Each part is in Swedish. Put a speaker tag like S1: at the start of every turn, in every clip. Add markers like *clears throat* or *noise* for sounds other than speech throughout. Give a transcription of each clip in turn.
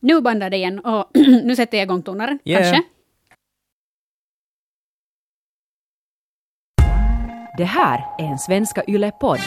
S1: Nu bandar det igen och *clears throat* nu sätter jag igång tonaren,
S2: Yeah.
S1: kanske.
S3: Det här är en Svenska Yle-podd.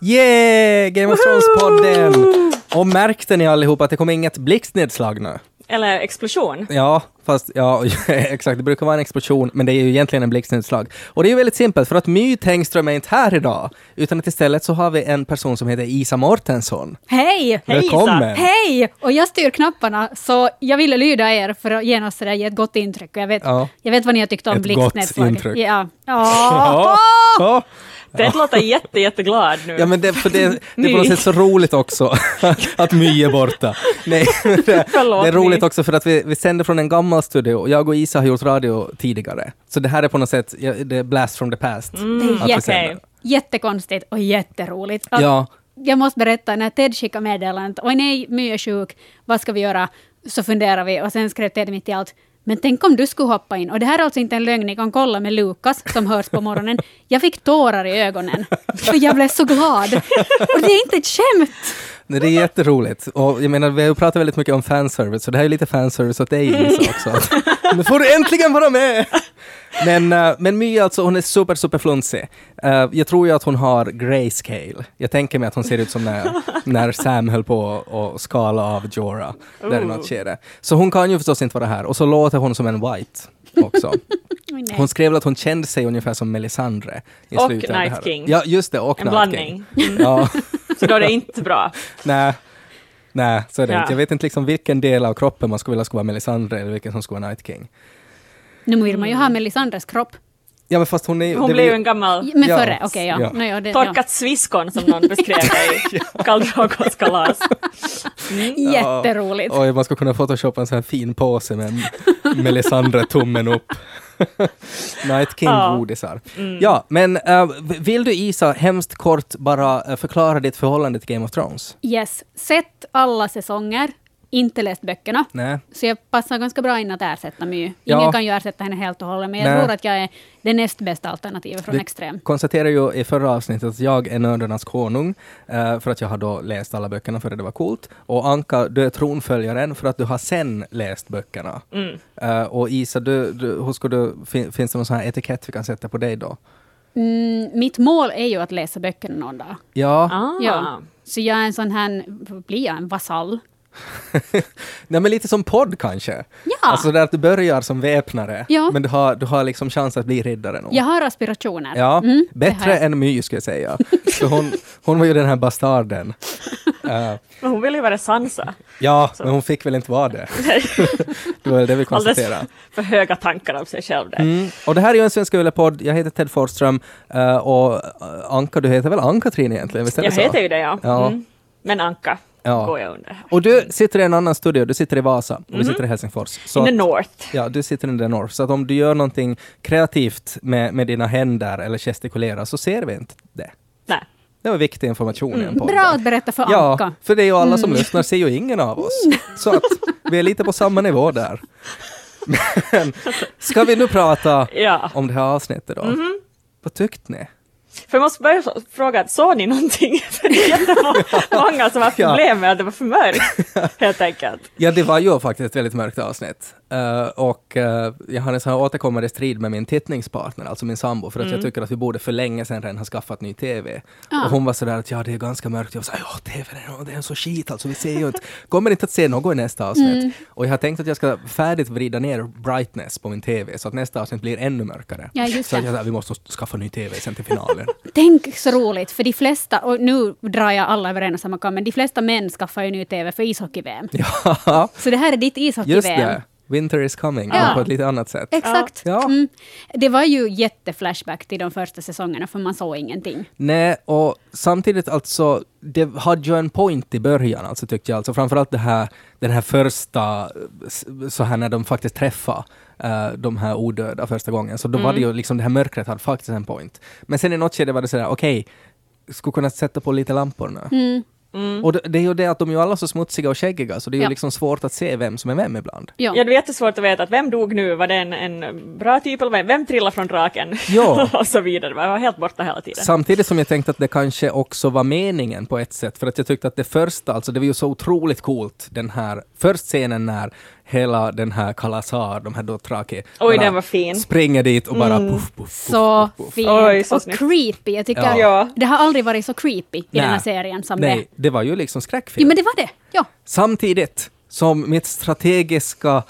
S2: Yeah! Game of Thrones-podden! Och märkte ni allihopa att det kom inget blixtnedslag nu?
S4: Eller explosion.
S2: Ja, fast ja, *laughs* exakt, det brukar vara en explosion, men det är ju egentligen en blixtnedslag. Och det är ju väldigt simpelt, för att My Tengström är inte här idag, utan att istället så har vi en person som heter Isa Mortensson.
S1: Hej!
S4: Hej,
S2: Välkommen!
S1: Hej! Och jag styr knapparna, så jag ville lyda er för att genast sådär ge ett gott intryck. Och jag vet,
S2: Ja.
S1: jag vet vad ni har tyckt om
S2: Ett
S1: blixtnedslag.
S2: gott intryck. *laughs*
S1: Ja.
S2: Ja,
S1: Ja.
S2: ja.
S4: Det låter jätte, jätteglad nu.
S2: Ja men det, för det, *laughs* det är på något sätt så roligt också att My är borta. Nej, *laughs* det, det är roligt också för att vi, vi sänder från en gammal studio. Jag och Isa har gjort radio tidigare. Så det här är på något sätt, det är blast from the past.
S1: Det
S4: Mm,
S1: jätte, jättekonstigt och jätteroligt. Att-
S2: Ja,
S1: Jag måste berätta, när Ted skickade meddelandet, oj nej, My är sjuk, vad ska vi göra? Så funderar vi och sen skrev Ted mitt i allt, men tänk om du skulle hoppa in. Och det här är alltså inte en lögn, ni kan kolla med Lukas som hörs på morgonen. Jag fick tårar i ögonen, för jag blev så glad. Och det är inte ett skämt!
S2: Nej, det är jätteroligt. Och jag menar, vi har pratat väldigt mycket om fanservice, så det här är lite fanservice åt dig Isa också. nu får du äntligen vara med! Men, uh, men My alltså, hon är super, super flunsig. Eh, jag tror ju att hon har grayscale. Jag tänker mig att hon ser ut som när, när Sam höll på att skala av Jorah, där i något skede. Så hon kan ju förstås inte vara här. Och så låter hon som en white också. *laughs* Hon skrev att hon kände sig ungefär som Melisandre. I
S4: Och Night. King.
S2: Ja, just det. Och
S4: En
S2: Night
S4: blandning.
S2: King. Ja,
S4: Så då är det inte bra. *laughs*
S2: nej. Nej, så är det
S4: Ja.
S2: inte. Jag vet inte liksom vilken del av kroppen man skulle vilja ska vara Melisandre eller vilken som ska vara Night King.
S1: Nu vill man ju ha Melisandres kropp.
S2: Ja, men fast hon är.
S4: Hon
S2: det
S4: blev ju en gammal
S1: Men
S2: Ja.
S1: före, okej ja.
S2: Ja.
S1: No, ja, det,
S4: torkat sviskon som någon beskrev det i *laughs* Karl Dragons kalas.
S1: ja. Jätteroligt.
S2: Oj, man ska kunna photoshoppa en sån här fin påse med Melisandre tummen upp. *laughs* Night
S4: Ja. Mm.
S2: King-godisar. Ja, men eh, vill du Isa hemskt kort bara eh, förklara ditt förhållande till Game of Thrones?
S1: Yes, sett alla säsonger, inte läst böckerna.
S2: Nej.
S1: Så jag passar ganska bra in att ersätta My. Ingen
S2: Ja.
S1: kan ju ersätta henne helt och hållet, men jag
S2: Nej.
S1: tror att jag är det näst bästa alternativet från
S2: Vi
S1: Extrem.
S2: konstaterar ju i förra avsnittet att jag är nördarnas konung, eh, för att jag har då läst alla böckerna för det var coolt. Och Anka, du är tronföljaren för att du har sen läst böckerna.
S4: Mm.
S2: Eh, och Isa, du, du, hur ska du, fin, finns det någon sån här etikett vi kan sätta på dig då?
S1: Mm, mitt mål är ju att läsa böckerna någon dag.
S2: Ja,
S4: Ah.
S1: Ja. Så jag är en sån här, blir jag, en vasall? *laughs*
S2: Nej, men lite som podd kanske.
S1: Ja.
S2: Alltså där att du börjar som väpnare,
S1: Ja.
S2: men du har, du har liksom chans att bli riddare nog.
S1: Jag har aspirationer.
S2: Ja,
S1: Mm,
S2: bättre
S1: jag.
S2: än My skulle jag säga. För hon, hon var ju den här bastarden. *laughs*
S4: Men hon ville ju vara Sansa.
S2: ja, men hon fick väl inte vara det. *laughs* det var det vi
S4: Alldeles
S2: konstaterade.
S4: för höga tankar om sig själv där.
S2: Mm. Och det här är ju en Svenska Yle-podd. Jag heter Ted Forsström eh, och eh, Anka, du heter väl Ann-Katrin egentligen? Visst är det
S4: Jag
S2: så?
S4: heter ju det ja.
S2: Ja.
S4: Mm. Men Anka
S2: Ja.
S4: går jag under.
S2: Och du sitter i en annan studio, du sitter i Vasa och vi sitter i Helsingfors. Så
S4: In the
S2: att-
S4: North.
S2: Ja, du sitter in the north. Så att om du gör någonting kreativt med, med dina händer eller gestikulerar så ser vi inte det.
S4: Nej.
S2: Det var viktig information i en podd.
S1: Bra att berätta för
S2: Ja,
S1: Anka.
S2: för det är ju alla som lyssnar ser ju ingen av oss. Så att vi är lite på samma nivå där. Men ska vi nu prata
S4: Ja.
S2: om det här avsnittet då? Vad tyckte ni?
S4: För jag måste börja fråga, såg ni någonting? *laughs* För det är jättemånga som har problem med att det var för mörkt, *laughs* helt enkelt.
S2: Ja, det var ju faktiskt ett väldigt mörkt avsnitt. Eh, och eh, jag har en sån här återkommande strid med min tittningspartner, alltså min sambo, för att jag tycker att vi borde för länge sedan redan ha skaffat ny TV.
S1: Ah.
S2: Och hon var sådär att ja, det är ganska mörkt. Jag sa ja, TV, är, det är så skit alltså, vi ser ju inte, *laughs* kommer inte att se något i nästa avsnitt. Och jag har tänkt att jag ska färdigt vrida ner brightness på min TV, så att nästa avsnitt blir ännu mörkare.
S1: Ja, just
S2: så
S1: det.
S2: jag, vi måste skaffa ny TV sen till finalen. *laughs*
S1: Tänk så roligt, för de flesta, och nu drar jag alla över en och samma kam, men de flesta män skaffar ju ny TV för ishockey-VM. *laughs*
S2: ja,
S1: Så det här är ditt ishockey-VM.
S2: Winter is coming,
S1: Ja.
S2: på ett lite annat sätt.
S1: Exakt.
S2: Ja.
S1: Mm. Det var ju jätteflashback till de första säsongerna, för man såg ingenting.
S2: Nej, och samtidigt alltså, det hade ju en point i början, alltså tyckte jag. Alltså framförallt det här, den här första, så här när de faktiskt träffade eh, de här odöda första gången. Så då var det ju liksom, det här mörkret hade faktiskt en point. Men sen i något skede var det sådär, okej, skulle kunna sätta på lite lampor nu. Och det, det är ju det att de är ju alla så smutsiga och skäggiga, så det är ju
S1: Ja.
S2: liksom svårt att se vem som är vem ibland.
S1: Ja.
S4: Ja, det var jättesvårt att veta att vem dog nu, var det en, en bra typ eller vem, vem trillade från draken?
S2: Ja. *laughs*
S4: och så vidare, jag var helt borta hela tiden.
S2: Samtidigt som jag tänkte att det kanske också var meningen på ett sätt, för att jag tyckte att det första, alltså det var ju så otroligt coolt, den här, först scenen när hela den här Kalasar, de här Dothraki,
S4: Oj, den var fin.
S2: springer dit och bara puff, puff, puff,
S1: Så
S2: puff, puff.
S1: fint
S4: Oj, så
S1: och
S4: snyggt.
S1: creepy. Jag tycker
S2: Ja.
S4: Ja.
S1: det har aldrig varit så creepy i
S2: Nej.
S1: den här serien som
S2: Nej,
S1: det.
S2: det var ju liksom skräckfilm.
S1: Jo, men det var det. Ja.
S2: Samtidigt som mitt strategiska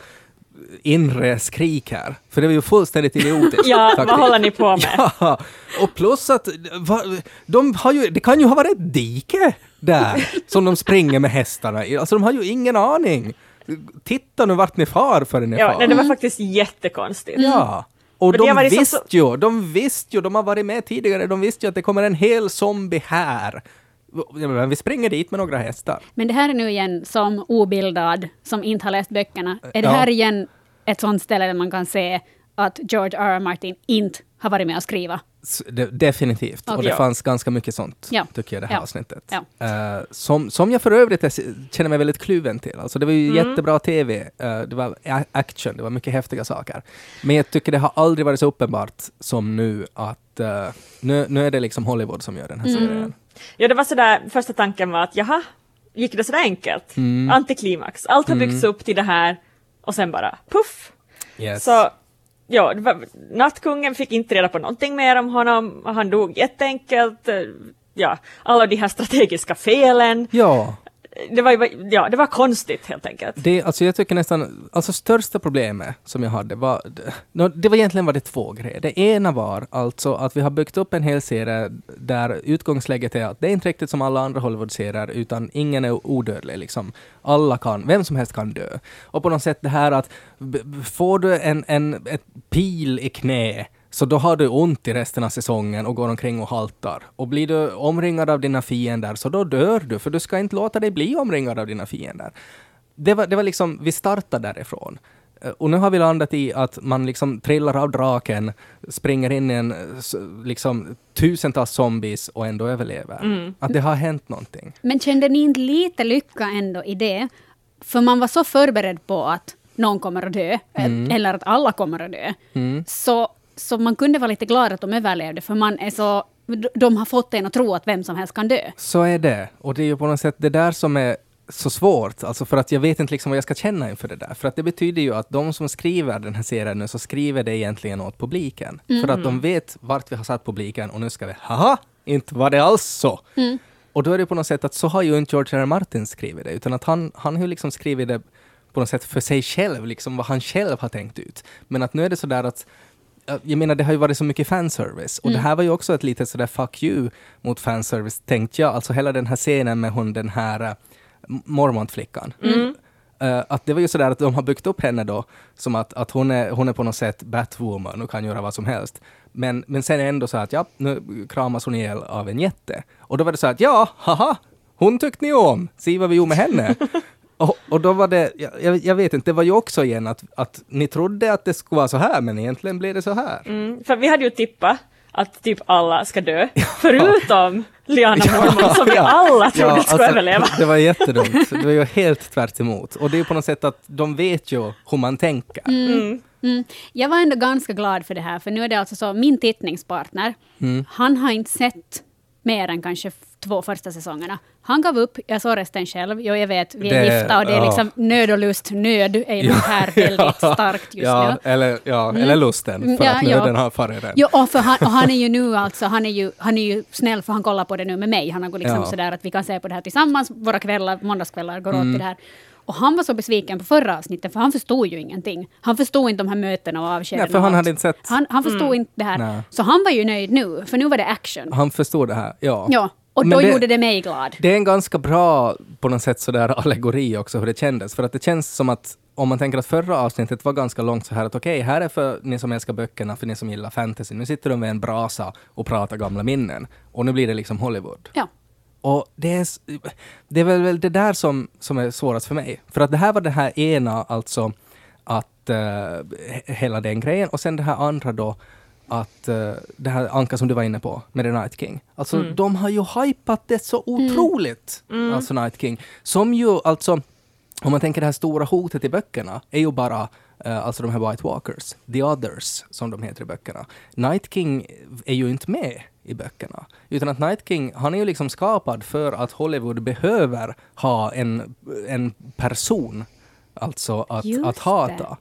S2: inre skrik här, för det var ju fullständigt idiotiskt. *laughs*
S4: Ja,
S2: faktiskt.
S4: vad håller ni på med? *laughs*
S2: Ja, och plus att va, de har ju, det kan ju ha varit ett dike där som de springer med hästarna i. Alltså de har ju ingen aning. Titta nu vart ni far för ni
S4: Ja,
S2: far.
S4: nej, det var faktiskt jättekonstigt.
S2: Ja. Och
S4: det har
S2: de
S4: så-
S2: visste ju, de visste ju, de har varit med tidigare, de visste ju att det kommer en hel zombie här. Vi springer dit med några hästar.
S1: Men det här är nu igen som obildad, som inte har läst böckerna. Är det
S2: Ja.
S1: här igen ett sånt ställe där man kan se att George R. R. Martin inte har varit med att skriva?
S2: Det, definitivt. Och
S1: Okej.
S2: det fanns ganska mycket sånt,
S1: Ja.
S2: tycker jag, det här
S1: Ja.
S2: avsnittet.
S1: Ja.
S2: Eh, som, som jag för övrigt känner mig väldigt kluven till. Alltså det var ju
S1: Mm.
S2: jättebra TV, eh, det var action, det var mycket häftiga saker. Men jag tycker det har aldrig varit så uppenbart som nu att eh, nu, nu är det liksom Hollywood som gör den här
S1: Mm.
S2: serien.
S4: Ja, det var sådär, första tanken var att jaha, gick det sådär enkelt?
S2: Mm.
S4: Antiklimax, allt har byggts upp till det här och sen bara puff!
S2: Yes.
S4: Så ja, var, nattkungen fick inte reda på någonting mer om honom, han dog jätteenkelt. Ja, alla de här strategiska felen.
S2: Ja,
S4: det var, ja, det var konstigt helt enkelt.
S2: det, alltså jag tycker nästan, alltså största problemet som jag hade var, det, det var egentligen var det två grejer. Det ena var alltså att vi har byggt upp en hel serie där utgångsläget är att det är inte riktigt som alla andra Hollywood-serier, utan ingen är odödlig liksom. Alla kan, vem som helst kan dö. Och på något sätt det här att får du en, en ett pil i knä så då har du ont i resten av säsongen och går omkring och haltar. Och blir du omringad av dina fiender så då dör du, för du ska inte låta dig bli omringad av dina fiender. Det var, det var liksom, vi startade därifrån. Eh, Och nu har vi landat i att man liksom trillar av draken, springer in i en, eh, liksom tusentals zombies och ändå överlever. Att det har hänt någonting.
S1: Men kände ni inte lite lycka ändå i det? För man var så förberedd på att någon kommer att dö,
S2: Mm.
S1: eh, eller att alla kommer att dö. Så, så man kunde vara lite glad att de överlevde, för man är så... De har fått en att tro att vem som helst kan dö.
S2: Så är det. Och det är ju på något sätt det där som är så svårt, alltså för att jag vet inte liksom vad jag ska känna inför det där. För att det betyder ju att de som skriver den här serien nu, så skriver det egentligen åt publiken. För att de vet vart vi har satt publiken och nu ska vi, haha, inte var det alls så. Och då är det på något sätt att så har ju inte George R. R. Martin skrivit det, utan att han, han har ju liksom skrivit det på något sätt för sig själv, liksom vad han själv har tänkt ut. Men att nu är det så där att jag menar, det har ju varit så mycket fanservice. Och det här var ju också ett litet sådär fuck you mot fanservice, tänkte jag. Alltså hela den här scenen med hon den här uh, Mormont-flickan. Eh, att det var ju sådär att de har byggt upp henne då som att, att hon, är, hon är på något sätt Batwoman och kan göra vad som helst. Men, men sen är det ändå så att ja, nu kramas hon ihjäl av en jätte. Och då var det så att ja, haha, hon tyckte ni om, se vad vi gjorde med henne. *laughs* Och, och då var det, jag, jag- vet inte, det var ju också igen att, att ni trodde att det skulle vara så här, men egentligen blev det så här.
S4: Mm, för vi hade ju tippat att typ alla ska dö, *laughs* förutom Liana Mormon som vi
S2: Ja.
S4: alla trodde
S2: Ja,
S4: skulle
S2: alltså,
S4: överleva.
S2: Det var jättedumt. Det var ju helt tvärt emot. Och det är ju på något sätt att de vet ju hur man tänker.
S1: Mm. Jag var ändå ganska glad för det här, för nu är det alltså så, min tittningspartner,
S2: Mm.
S1: han har inte sett mer än kanske två första säsongerna. Han gav upp, jag såg resten själv. Jo, jag vet, vi är
S2: Det-
S1: gifta och det är
S2: ja.
S1: liksom nöd och lust. Nöd är ju här väldigt *laughs* starkt just
S2: ja,
S1: nu.
S2: Eller, ja, eller lusten, för
S1: Ja,
S2: att
S1: ja.
S2: nöden har farit redan.
S1: Jo, och, för han, och han är ju nu alltså, han är ju, han är ju snäll för han kollar på det nu med mig. Han har gått liksom
S2: Ja.
S1: sådär att vi kan se på det här tillsammans, våra kvällar, måndagskvällar går
S2: Mm.
S1: åt till det här. Och han var så besviken på förra avsnittet, för han förstod ju ingenting. Han förstod inte de här mötena och avskeden.
S2: Nej, för han hade inte sett.
S1: Han, han förstod inte det här.
S2: Nej.
S1: Så han var ju nöjd nu, för nu var det action.
S2: Han förstod det här, ja.
S1: Ja, och då gjorde det mig glad.
S2: Det är en ganska bra, på något sätt, sådär allegori också hur det kändes. För att det känns som att, om man tänker att förra avsnittet var ganska långt så här att okej, här är för ni som älskar böckerna, för ni som gillar fantasy. Nu sitter de med en brasa och pratar gamla minnen. Och nu blir det liksom Hollywood.
S1: Ja.
S2: Och det är, det är väl, väl det där som, som är svårast för mig. För att det här var det här ena, alltså att uh, hela den grejen. Och sen det här andra då, att uh, det här Anka som du var inne på med The Night King. Alltså
S4: Mm.
S2: de har ju hypat det så otroligt, alltså Night King. Som ju alltså, om man tänker det här stora hotet i böckerna, är ju bara eh, alltså de här White Walkers, The Others, som de heter i böckerna. Night King är ju inte med i böckerna. Utan att Night King, han är ju liksom skapad för att Hollywood behöver ha en, en person Alltså att,
S1: Just
S2: att hata.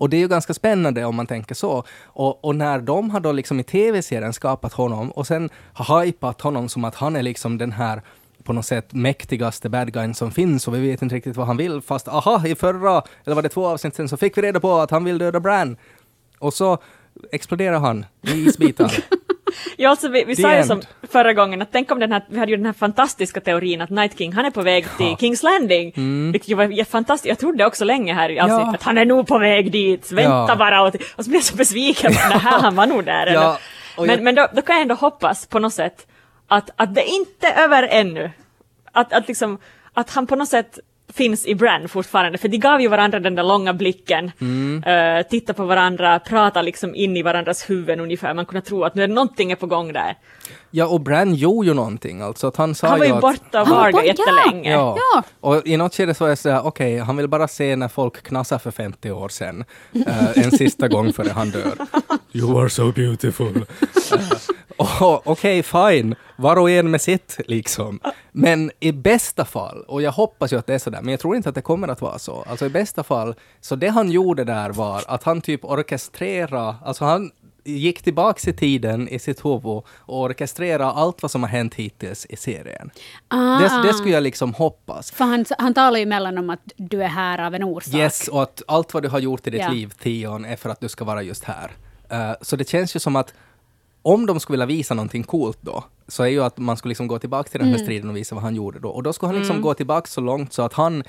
S2: Och det är ju ganska spännande om man tänker så. Och, och när de har då liksom i tv-serien skapat honom och sen har hypat honom som att han är liksom den här på något sätt mäktigaste bad guyen som finns och vi vet inte riktigt vad han vill. Fast aha, i förra, eller var det två avsnitt sen, så fick vi reda på att han vill döda Bran. Och så exploderar han i isbitar. *laughs* *laughs*
S4: Ja, alltså vi, vi sa ju som förra gången att tänk om den här, vi hade ju den här fantastiska teorin att Night King, han är på väg till Kings Landing. Vilket ju var ja, fantastiskt, jag trodde också länge här i avsnittet
S2: Mm. Ja.
S4: att han är nog på väg dit, vänta
S2: Ja.
S4: bara. Och, och så blev jag så besviken, nej *laughs* han var nog där.
S2: Ja,
S4: Men,
S2: jag-
S4: men då, då kan jag ändå hoppas på något sätt att, att det inte är över ännu. Att, att, liksom, att han på något sätt finns i Bran fortfarande, för de gav ju varandra den där långa blicken,
S2: Mm.
S4: uh, titta på varandra, prata liksom in i varandras huvuden ungefär, man kunde tro att nu är någonting är på gång där.
S2: Ja, och Bran gjorde ju någonting. Alltså att han sa
S4: Han var ju
S2: att,
S4: borta och
S1: var borta,
S4: jättelänge.
S2: Ja.
S1: Ja.
S2: Och i något skede så är det sådär, okej, han vill bara se när folk knassar för 50 år sedan. eh, en sista gång före han dör. *laughs* You are so beautiful. *laughs* Uh, okej, fine. Var och en med sitt, liksom. Men i bästa fall, och jag hoppas ju att det är sådär, men jag tror inte att det kommer att vara så. Alltså i bästa fall, så det han gjorde där var att han typ orkestrerade, alltså han gick tillbaks i tiden i sitt huvud och orkestrerade allt vad som har hänt hittills i serien.
S1: Ah,
S2: Det, det skulle jag liksom hoppas.
S1: För han, han talar ju mellan om att du är här av en orsak.
S2: Yes, och att allt vad du har gjort i ditt
S1: Ja.
S2: liv, Tion, är för att du ska vara just här. Eh, så det känns ju som att om de skulle vilja visa någonting coolt då, så är ju att man skulle liksom gå tillbaka till den
S1: Mm.
S2: här striden och visa vad han gjorde då. Och då skulle han liksom gå tillbaka så långt så att han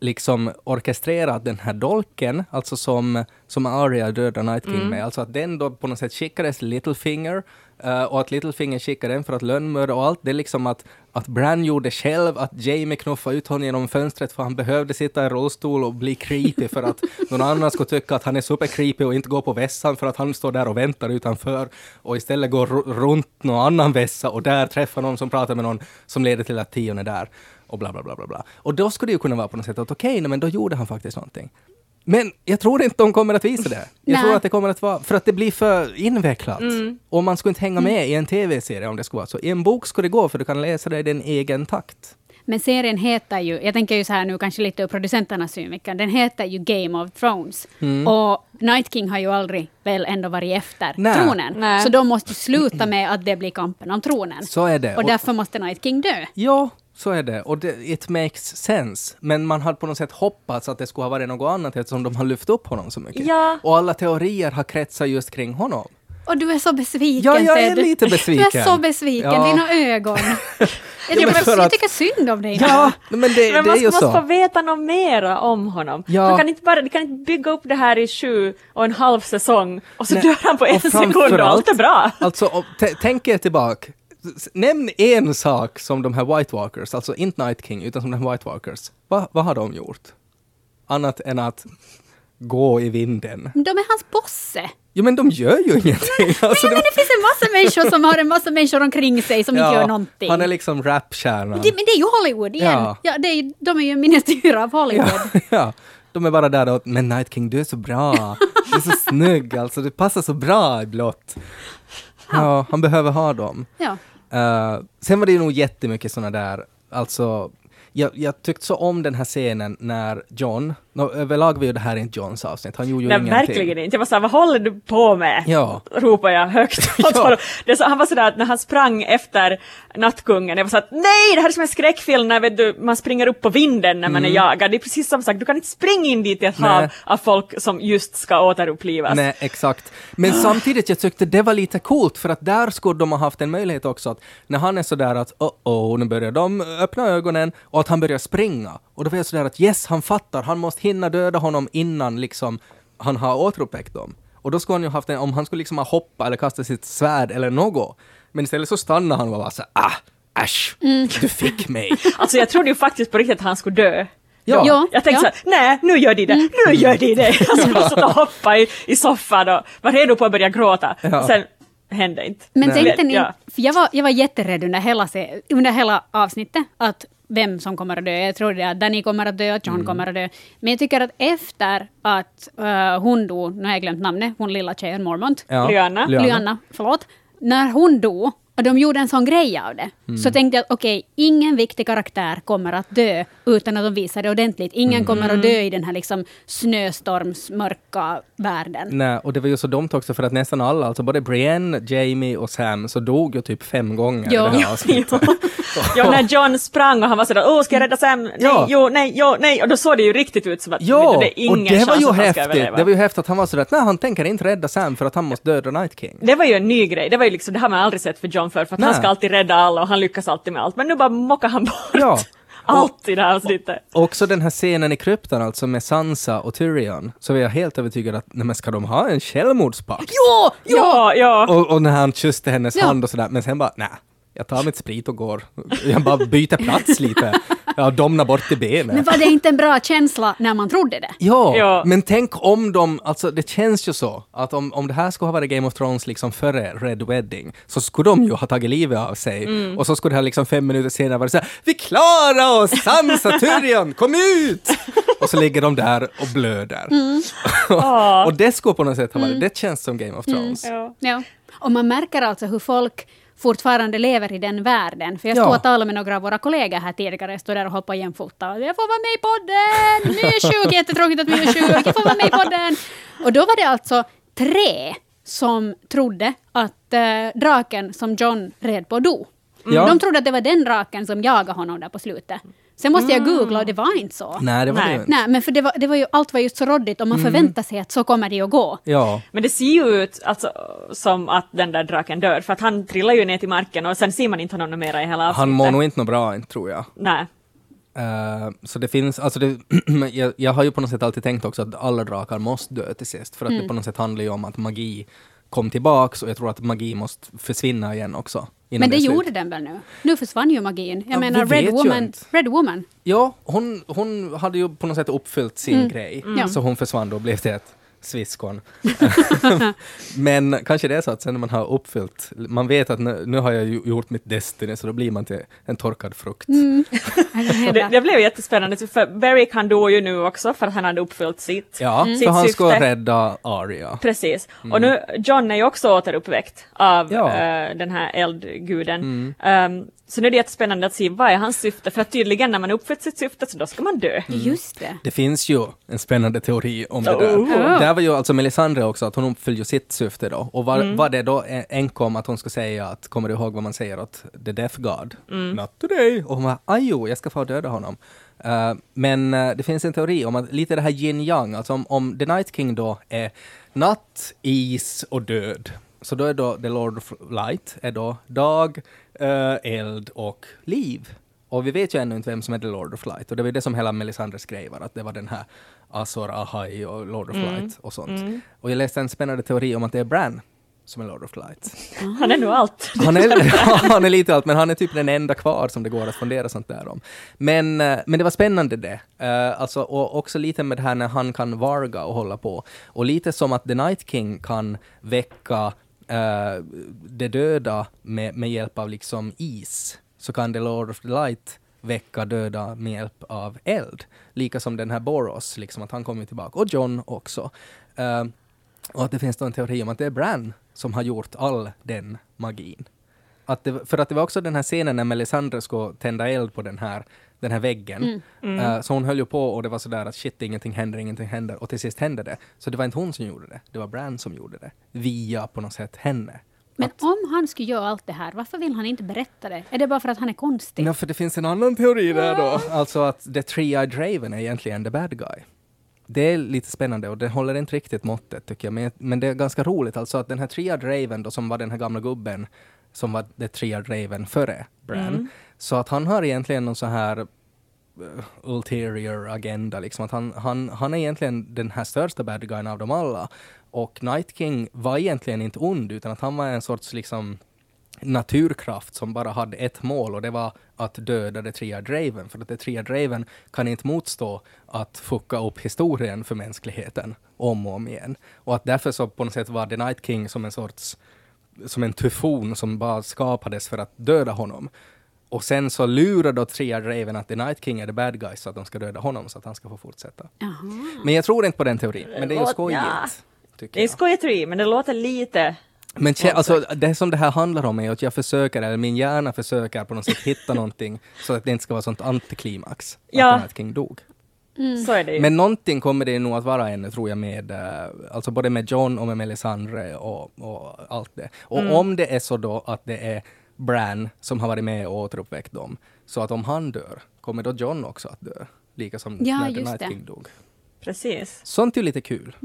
S2: liksom orkestrerat den här dolken, alltså som, som Arya dödar Night King
S1: Mm.
S2: med, alltså att den då på något sätt skickades Littlefinger eh, och att Littlefinger skickade den för att lönnmörda och allt. Det är liksom att, att Bran gjorde själv, att Jamie knuffade ut honom genom fönstret för han behövde sitta i rullstol och bli creepy för att någon annan skulle tycka att han är super creepy och inte gå på vässan för att han står där och väntar utanför och istället går ru- runt någon annan vässa och där träffar någon som pratar med någon som leder till att Tion är där och bla bla bla bla bla. Och då skulle det ju kunna vara på något sätt att okej, nej, men då gjorde han faktiskt någonting. Men jag tror inte de kommer att visa det. Jag
S1: Nej.
S2: tror att det kommer att vara, för att det blir för invecklat.
S4: Mm.
S2: Och man skulle inte hänga med i en tv-serie om det skulle vara så. I en bok skulle det gå, för du kan läsa det i din egen takt.
S1: Men serien heter ju, jag tänker ju så här nu kanske lite ur producenternas synvinkel, den heter ju Game of Thrones. Och Night King har ju aldrig väl ändå varit efter
S2: Nej.
S1: tronen.
S4: Nej.
S1: Så de måste sluta med att det blir kampen om tronen.
S2: Så är det.
S1: Och därför måste Night King dö.
S2: Ja, så är det. Och det, it makes sense. Men man hade på något sätt hoppats att det skulle ha varit något annat eftersom de har lyft upp honom så mycket.
S4: Ja.
S2: Och alla teorier har kretsat just kring honom.
S1: Och du är så besviken
S2: Ja, jag är
S1: Ted.
S2: lite
S1: Du
S2: besviken.
S1: är så besviken,
S2: Ja.
S1: dina ögon. *laughs* Jag
S2: men
S1: tycker,
S2: för
S1: jag
S2: att-
S1: tycker synd om dig.
S2: Ja, men det,
S4: Men
S2: det är
S4: man
S2: ju
S4: måste
S2: så.
S4: få veta något mera om honom.
S2: Ja.
S4: Man kan inte bara, kan inte bygga upp det här i sju och en halv säsong och så
S2: Nej,
S4: dör han på en sekund och allt är bra.
S2: Alltså, och tänk er tillbaka. Nämn en sak som de här White Walkers, alltså inte Night King, utan som de här White Walkers. Va, vad har de gjort? Annat än att gå i vinden.
S1: De är hans bosse.
S2: Jo, men de gör ju *laughs* ingenting. Alltså,
S1: Nej, men det finns en massa människor som har en massa människor omkring sig som inte gör någonting.
S2: Han är liksom rapstjärnan.
S1: men det är ju Hollywood igen.
S2: Ja.
S1: Ja. det är, de är ju miniatyrer av Hollywood.
S2: ja, *laughs* ja, de är bara där och men Night King, du är så bra. Du är så *laughs* snygg, alltså du passar så bra i blått. Ja, han behöver ha dem.
S1: Ja.
S2: Eh, sen var det ju nog jättemycket såna där, alltså jag, jag tyckte så om den här scenen när John, no, överlag var ju det här inte Johns avsnitt, han gjorde ju
S4: Nej,
S2: ingenting.
S4: verkligen inte. Jag var såhär, vad håller du på med?
S2: Ja.
S4: Ropade jag högt *laughs*
S2: Ja.
S4: så, han var sådär att när han sprang efter nattkungen, jag var såhär, nej det här är som en skräckfilm när vet du, man springer upp på vinden när man är jagad. Det är precis som sagt, du kan inte springa in dit i ett
S2: Mm. Nej.
S4: hav av folk som just ska återupplivas.
S2: Nej, exakt. Men samtidigt, jag tyckte det var lite coolt, för att där skulle de ha haft en möjlighet också att när han är sådär att oh oh, nu börjar de öppna ögonen, och att han börjar springa. Och då var jag sådär att yes, han fattar, han måste hinna döda honom innan liksom han har återuppväckt dem. Och då skulle han ju haft en, om han skulle liksom ha hoppat eller kastat sitt svärd eller något. Men istället så stannar han och var så ah, äsch, du fick mig. *laughs*
S4: Alltså jag trodde ju faktiskt på riktigt att han skulle dö.
S2: Ja.
S1: Ja.
S4: Jag tänkte
S1: ja.
S4: så här, nej nu gör de det, nu gör de det. *laughs* Alltså jag satt och hoppade i, i soffan och var redo på att börja gråta.
S2: Ja.
S4: Sen hände inte.
S1: Men
S2: Nej.
S1: tänkte ni,
S4: Ja.
S1: för jag var, jag var jätterädd under hela, se- under hela avsnittet att vem som kommer att dö. Jag trodde att Danny kommer att dö, John
S2: Mm.
S1: kommer att dö. Men jag tycker att efter att eh, hon dog, nu har jag glömt namnet, hon lilla tjejen Mormont,
S2: Ja.
S4: Lyanna.
S1: Lyanna, förlåt. När hon dog, och de gjorde en sån grej av det,
S2: Mm.
S1: så tänkte jag att okej, ingen viktig karaktär kommer att dö utan att de visar det ordentligt. Ingen
S2: Mm.
S1: kommer att dö i den här liksom snöstormsmörka världen.
S2: Nej, och det var ju så dumt också för att nästan alla, alltså både Brienne, Jamie och Sam, så dog ju typ fem gånger
S1: Ja.
S2: i det här
S4: Jo,
S2: avsnittet. *laughs*
S4: ja, när John sprang och han var sådär, åh ska jag rädda Sam? Nej,
S2: Ja.
S4: jo, nej, jo, nej. Och då såg det ju riktigt ut som att
S2: Ja,
S4: det är
S2: och
S4: ingen
S2: det var ju häftigt. Det var ju häftigt att han var sådär att nej, han tänker inte rädda Sam för att han måste döda Night King.
S4: Det var ju en ny grej, det var ju liksom, det har man aldrig sett för John förr, för att han
S2: Nej.
S4: ska alltid rädda alla och han lyckas alltid med allt. Men nu bara mockar han bort
S2: Ja. *laughs*
S4: allt i det här avsnittet.
S2: Också den här scenen i kryptan, alltså med Sansa och Tyrion, så var jag helt övertygad att nej, men ska de ha en självmordspakt?
S1: Jo!
S4: Ja, ja.
S2: Och, och när han kysste hennes
S1: Ja.
S2: hand och sådär, men sen bara nej, jag tar mitt sprit och går. Jag bara byter plats lite. Jag domnar bort i
S1: Men
S2: benet.
S1: var det inte en bra känsla när man trodde det?
S2: Ja,
S4: Ja.
S2: men tänk om de, alltså det känns ju så, att om, om det här skulle ha varit Game of Thrones liksom före Red Wedding, så skulle de ju ha tagit livet av sig. Och så skulle det här liksom fem minuter senare vara så här, vi klarar oss! Sansa, Tyrion, kom ut! och så ligger de där och blöder. *laughs* och det skulle på något sätt ha varit, det känns som Game of Thrones.
S4: ja.
S1: Ja. Och man märker alltså hur folk fortfarande lever i den världen. För jag
S2: Ja.
S1: stod och talade med några av våra kollegor här tidigare, jag stod där och hoppade jämfota. Jag får vara med i podden! My är sjuk, *laughs* jättetråkigt att My är sjuk, jag får vara med i podden! Och då var det alltså tre som trodde att eh, draken som John red på dog.
S2: Ja.
S1: De trodde att det var den draken som jagade honom där på slutet. Sen måste jag googla och det var inte så.
S2: Nej, det var
S4: Nej.
S2: det inte.
S1: Nej, men för det var, det var ju, allt var just så råddigt och man förväntar sig att så kommer det att gå.
S2: Ja.
S4: Men det ser ju ut alltså, som att den där draken dör, för att han trillar ju ner till marken och sen ser man inte honom mera i hela avsnittet.
S2: Han mår nog inte något bra, inte, tror jag.
S4: Nej.
S2: Eh, så det finns, alltså det, *clears throat* jag, jag har ju på något sätt alltid tänkt också att alla drakar måste dö till sist, för att
S1: Mm.
S2: det på något sätt handlar ju om att magi kom tillbaks och jag tror att magi måste försvinna igen också.
S1: Men det
S2: slut.
S1: gjorde den väl nu? Nu försvann ju magin. Jag
S2: Ja,
S1: menar, Red Woman. Red Woman.
S2: Ja, hon, hon hade ju på något sätt uppfyllt sin
S1: Mm.
S2: grej,
S1: Ja.
S2: så hon försvann då och blev till ett sviskon. *laughs* Men kanske det är så att sen när man har uppfyllt, man vet att nu, nu har jag gjort mitt Destiny, så då blir man till en torkad frukt.
S1: Mm. *laughs*
S4: Det, det blev jättespännande, för Beric han dog ju nu också för att han hade uppfyllt sitt.
S2: Ja,
S1: Mm.
S2: för
S4: Sitt
S2: han
S4: syfte.
S2: ska rädda Arya.
S4: Precis. Och nu, John är ju också återuppväckt av
S2: Ja. Mm.
S4: eh, den här eldguden. Ehm, så nu är det jättespännande att se vad är hans syfte, för att tydligen när man uppfyllt sitt syfte så då ska man dö.
S1: Just det.
S2: Det finns ju en spännande teori om det
S4: Oh.
S2: där.
S1: Oh.
S2: Där var ju alltså Melisandre också, att hon uppfyllde sitt syfte då. Och
S1: Mm.
S2: var, var det då en- enkom att hon skulle säga att, kommer du ihåg vad man säger åt the death god?
S1: Mm.
S2: Not today! Och hon var, ajo, jag ska få döda honom. Eh, men eh, det finns en teori om att lite det här yin yang, alltså om, om the night king då är natt, is och död. Så då är då the lord of light, är då dag, eh, eld och liv. Och vi vet ju ännu inte vem som är the Lord of Light. Och det var ju det som hela Melisandres grej var, att det var den här Azor Ahai och Lord of Light och sånt. Och jag läste en spännande teori om att det är Bran som är Lord of Light.
S4: Han är nog allt.
S2: Han är, *laughs* han är lite allt, men han är typ den enda kvar som det går att fundera sånt där om. Men, eh, men det var spännande det. Eh, alltså, och också lite med det här när han kan varga och hålla på. Och lite som att The Night King kan väcka uh, det döda med, med hjälp av liksom is, så kan The Lord of the Light väcka döda med hjälp av eld. Lika som den här Boros, liksom att han kommer tillbaka. Och John också. Uh, och att det finns en teori om att det är Bran som har gjort all den magin. Att det, för att det var också den här scenen när Melisandre skulle tända eld på den här, den här väggen. Eh, så hon höll ju på och det var sådär att shit, ingenting händer, ingenting händer. Och till sist hände det. Så det var inte hon som gjorde det, det var Bran som gjorde det. Via på något sätt henne.
S1: Men
S2: Att-
S1: om han skulle göra allt det här, varför vill han inte berätta det? Är det bara för att han är konstig?
S2: Ja, för det finns en annan teori där då. Alltså att The Three-Eyed Raven är egentligen the bad guy. Det är lite spännande och det håller inte riktigt måttet tycker jag. Men, men det är ganska roligt alltså att den här Three-Eyed Raven då som var den här gamla gubben som var The Three-Eyed Raven före Bran. Så att han har egentligen någon så här uh, ulterior agenda. Liksom. Att han, han, han är egentligen den här största bad guyen av dem alla. Och Night King var egentligen inte ond, utan att han var en sorts liksom naturkraft som bara hade ett mål och det var att döda det trea Draven. För att det trea Draven kan inte motstå att fucka upp historien för mänskligheten om och om igen. Och att därför så på något sätt var The Night King som en sorts som en tyfon som bara skapades för att döda honom. Och sen så lurar då trea Draven att The Night King är the bad guy så att de ska döda honom så att han ska få fortsätta.
S1: Jaha.
S2: Men jag tror inte på den teorin. Men det är ju skojigt.
S4: ja. Det är skojeri, men det låter lite...
S2: Men alltså, det som det här handlar om är att jag försöker, eller min hjärna försöker på något sätt hitta någonting *laughs* så att det inte ska vara sånt antiklimax.
S4: Ja.
S2: Att The Night King dog.
S4: Så är det ju.
S2: Men någonting kommer det nog att vara ännu tror jag med, eh, alltså både med John och med Melisandre och, och allt det. Och
S4: Mm.
S2: om det är så då att det är Bran som har varit med och återuppväckt dem, så att om han dör, kommer då John också att dö? Lika som
S1: Ja,
S2: när The Night. King dog.
S4: Precis.
S2: Sånt är ju lite kul.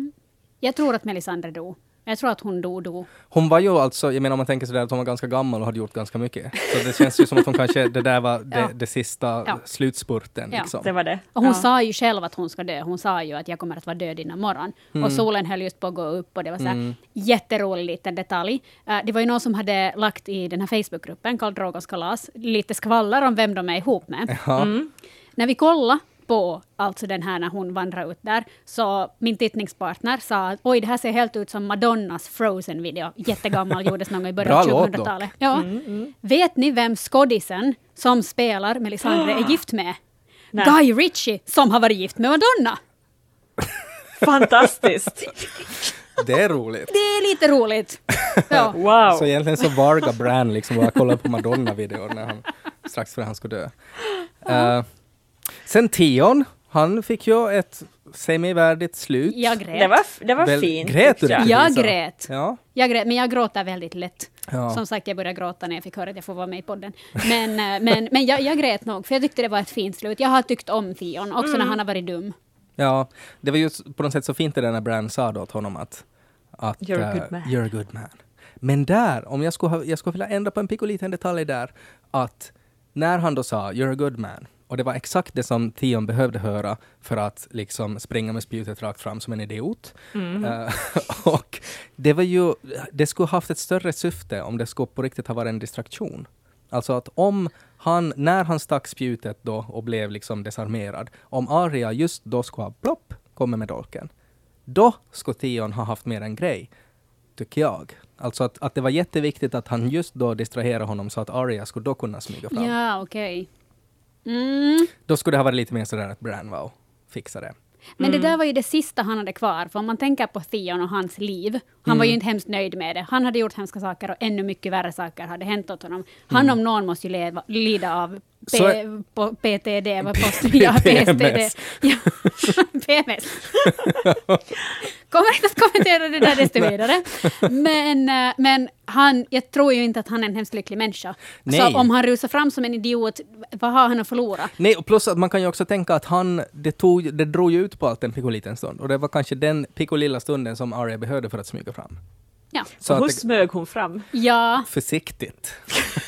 S1: Jag tror att Melisandre dog. Jag tror att hon dog då.
S2: Hon var ju alltså, jag menar om man tänker sådär att hon var ganska gammal och hade gjort ganska mycket. Så det känns ju som att hon kanske, det där var det,
S1: Ja.
S2: det sista
S1: Ja.
S2: slutspurten
S1: Ja.
S2: liksom.
S4: Det var det.
S1: Och hon
S4: Ja.
S1: sa ju själv att hon ska dö. Hon sa ju att jag kommer att vara död innan morgon.
S2: Mm.
S1: Och solen höll just på att gå upp och det var så här jätterolig liten detalj. Eh, det var ju någon som hade lagt i den här Facebookgruppen, Karl Drogos kalas, lite skvaller om vem de är ihop med.
S2: Ja.
S1: När vi kollade på alltså den här när hon vandrar ut där, så min tittningspartner sa att oj, det här ser helt ut som Madonnas Frozen-video. Jättegammal, gjordes någon gång i början av
S2: låt dock.
S1: 2000-talet. Ja. Vet ni vem skådisen som spelar Melisandre är gift med?
S4: Nej.
S1: Guy Ritchie, som har varit gift med Madonna. *laughs*
S4: Fantastiskt!
S2: Det är roligt.
S1: Det är lite roligt. Ja. *laughs*
S4: Wow!
S2: Så egentligen så Varga Brand liksom bara kollade på Madonna-videor när han, strax före han skulle dö. Eh, sen Tion, han fick ju ett semivärdigt slut.
S1: Jag grät.
S4: Det var, det var
S2: Väl-
S4: fint.
S2: grät du
S4: jag.
S1: Jag grät.
S2: Ja.
S1: Jag grät, men jag gråter väldigt lätt.
S2: Ja.
S1: Som sagt, jag började gråta när jag fick höra att jag får vara med i podden. Men, eh, men, men jag, jag grät nog, för jag tyckte det var ett fint slut. Jag har tyckt om Theon, också
S4: Mm.
S1: när han har varit dum.
S2: ja, det var ju på något sätt så fint det där när Brand sa då åt honom att, att
S4: You're a
S2: eh,
S4: good man.
S2: you're a good man. Men där, om jag skulle, ha, jag skulle vilja ändra på en pytteliten detalj där, att när han då sa you're a good man, och det var exakt det som Tion behövde höra för att liksom springa med spjutet rakt fram som en idiot. Eh, *laughs* och det var ju, det skulle haft ett större syfte om det skulle på riktigt ha varit en distraktion. Alltså att om han, när han stack spjutet då och blev liksom desarmerad, om Arya just då skulle ha plopp, kommit med dolken, då skulle Tion ha haft mer en grej, tycker jag. Alltså att, att det var jätteviktigt att han just då distraherade honom så att Arya skulle då kunna smyga fram.
S1: Ja, okej. Mm.
S2: Då skulle det ha varit lite mer sådär att Bran var och fixade det.
S1: Men
S2: Mm.
S1: det där var ju det sista han hade kvar, för om man tänker på Theon och hans liv, han var ju
S2: Mm.
S1: inte hemskt nöjd med det. Han hade gjort hemska saker och ännu mycket värre saker hade hänt åt honom. Han om någon måste ju leva, lida av P,
S2: Mm. Så-
S1: PTD, vad post, ja, PSTD.
S2: PMS.
S1: Ja, PMS. Kommer inte att kommentera det där desto vidare. Men, eh, men han, jag tror ju inte att han är en hemskt lycklig människa.
S2: Nej.
S1: Så om han rusar fram som en idiot, vad har han att förlora?
S2: Nej, och plus att man kan ju också tänka att han, det, tog, det drog ju ut på allt en pikoliten stund. Och det var kanske den pikolilla stunden som Arya behövde för att smyga fram.
S1: Ja.
S2: Så
S4: Och hur smög hon fram?
S1: Ja,
S2: försiktigt.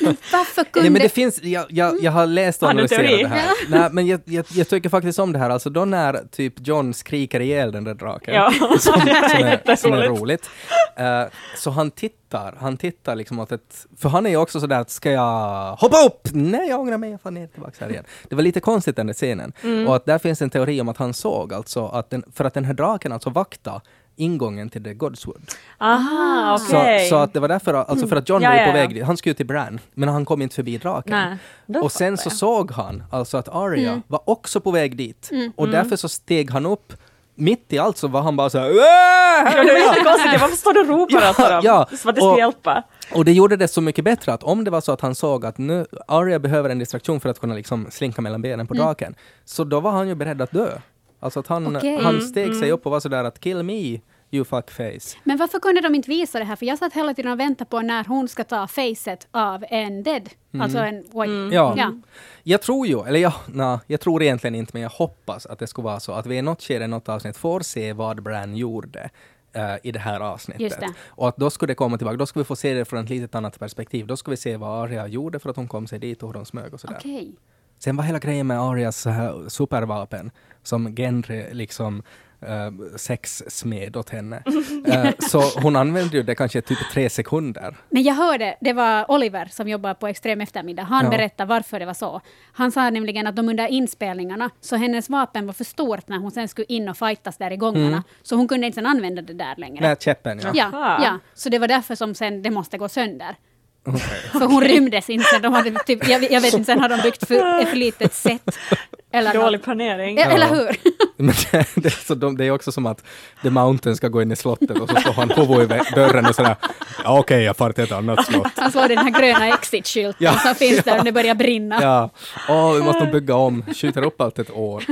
S2: *laughs*
S1: varför kunde...
S2: Nej, men det finns, jag, jag, jag har läst och analyserat
S4: teori?
S2: det här. Nej, men jag, jag, jag tycker faktiskt om det här. Alltså då när typ John skriker ihjäl den där draken.
S4: Ja, *laughs*
S2: som, som, är, som är *laughs* roligt. Eh, så han tittar, han tittar liksom åt ett... För han är ju också sådär att ska jag hoppa upp? Nej, jag ångrar mig, jag får ner tillbaka här igen. Det var lite konstigt den där scenen.
S4: Mm.
S2: Och att där finns en teori om att han såg alltså att den, för att den här draken alltså vakta ingången till The Godswood.
S4: Aha,
S2: Så,
S4: okej.
S2: så att det var därför, alltså för att John
S4: Ja,
S2: var ju på
S4: ja.
S2: väg dit. Han skulle till Bran, men han kom inte förbi draken.
S4: Nej,
S2: och sen så
S4: jag.
S2: såg han alltså att Arya var också på väg dit.
S1: Mm.
S2: Och därför så steg han upp. Mitt i allt så var han bara så här
S4: Ja, det var jättekonstigt, varför står du och ropar
S2: Ja,
S4: åt honom?
S2: ja.
S4: Som att det skulle
S2: Och-
S4: hjälpa.
S2: Och det gjorde det så mycket bättre att om det var så att han såg att nu Arya behöver en distraktion för att kunna liksom slinka mellan benen på draken. Så då var han ju beredd att dö. Alltså att han,
S1: Okej.
S2: han steg sig upp och var sådär att kill me you fuckface.
S1: Men varför kunde de inte visa det här? För jag satt hela tiden och väntade på när hon ska ta facet av en dead. Alltså en...
S2: Mm. Ja.
S1: Ja.
S2: Jag tror ju, eller ja, na, jag tror egentligen inte, men jag hoppas att det skulle vara så att vi i något skede, i något avsnitt får se vad Bran gjorde eh, i det här avsnittet.
S1: Det.
S2: Och att då skulle det komma tillbaka, då ska vi få se det från ett litet annat perspektiv. Då ska vi se vad Arya gjorde för att hon kom sig dit och hur de smög och sådär.
S1: Okej.
S2: Sen var hela grejen med Arias här supervapen som genre liksom uh, sexsmed åt henne. *laughs* Eh, så hon använde ju det kanske typ tre sekunder.
S1: Men jag hörde, det var Oliver som jobbar på Extrem eftermiddag, han
S2: Ja.
S1: berättade varför det var så. Han sa nämligen att de under inspelningarna, så hennes vapen var för stort när hon sen skulle in och fightas där i gångarna, så hon kunde inte sen använda det där längre.
S2: Med käppen, ja.
S1: Ja, ja, så det var därför som sen det måste gå sönder. För hon rymdes inte sen, de hade typ, jag, jag vet inte, sen har de byggt för, ett för litet sätt. Eller,
S4: Dålig
S1: något.
S4: planering.
S1: Ja, eller hur? *laughs*
S2: Men det, det, är så de, det är också som att The Mountain ska gå in i slottet och så står han huvudet i dörren och sådär. Ja, okej, jag far till ett annat slott.
S1: Han slår den här gröna exit-skylten
S2: Ja,
S1: som finns där
S2: ja.
S1: och det börjar brinna.
S2: Ja, åh, vi måste bygga om, skjuter upp allt ett år.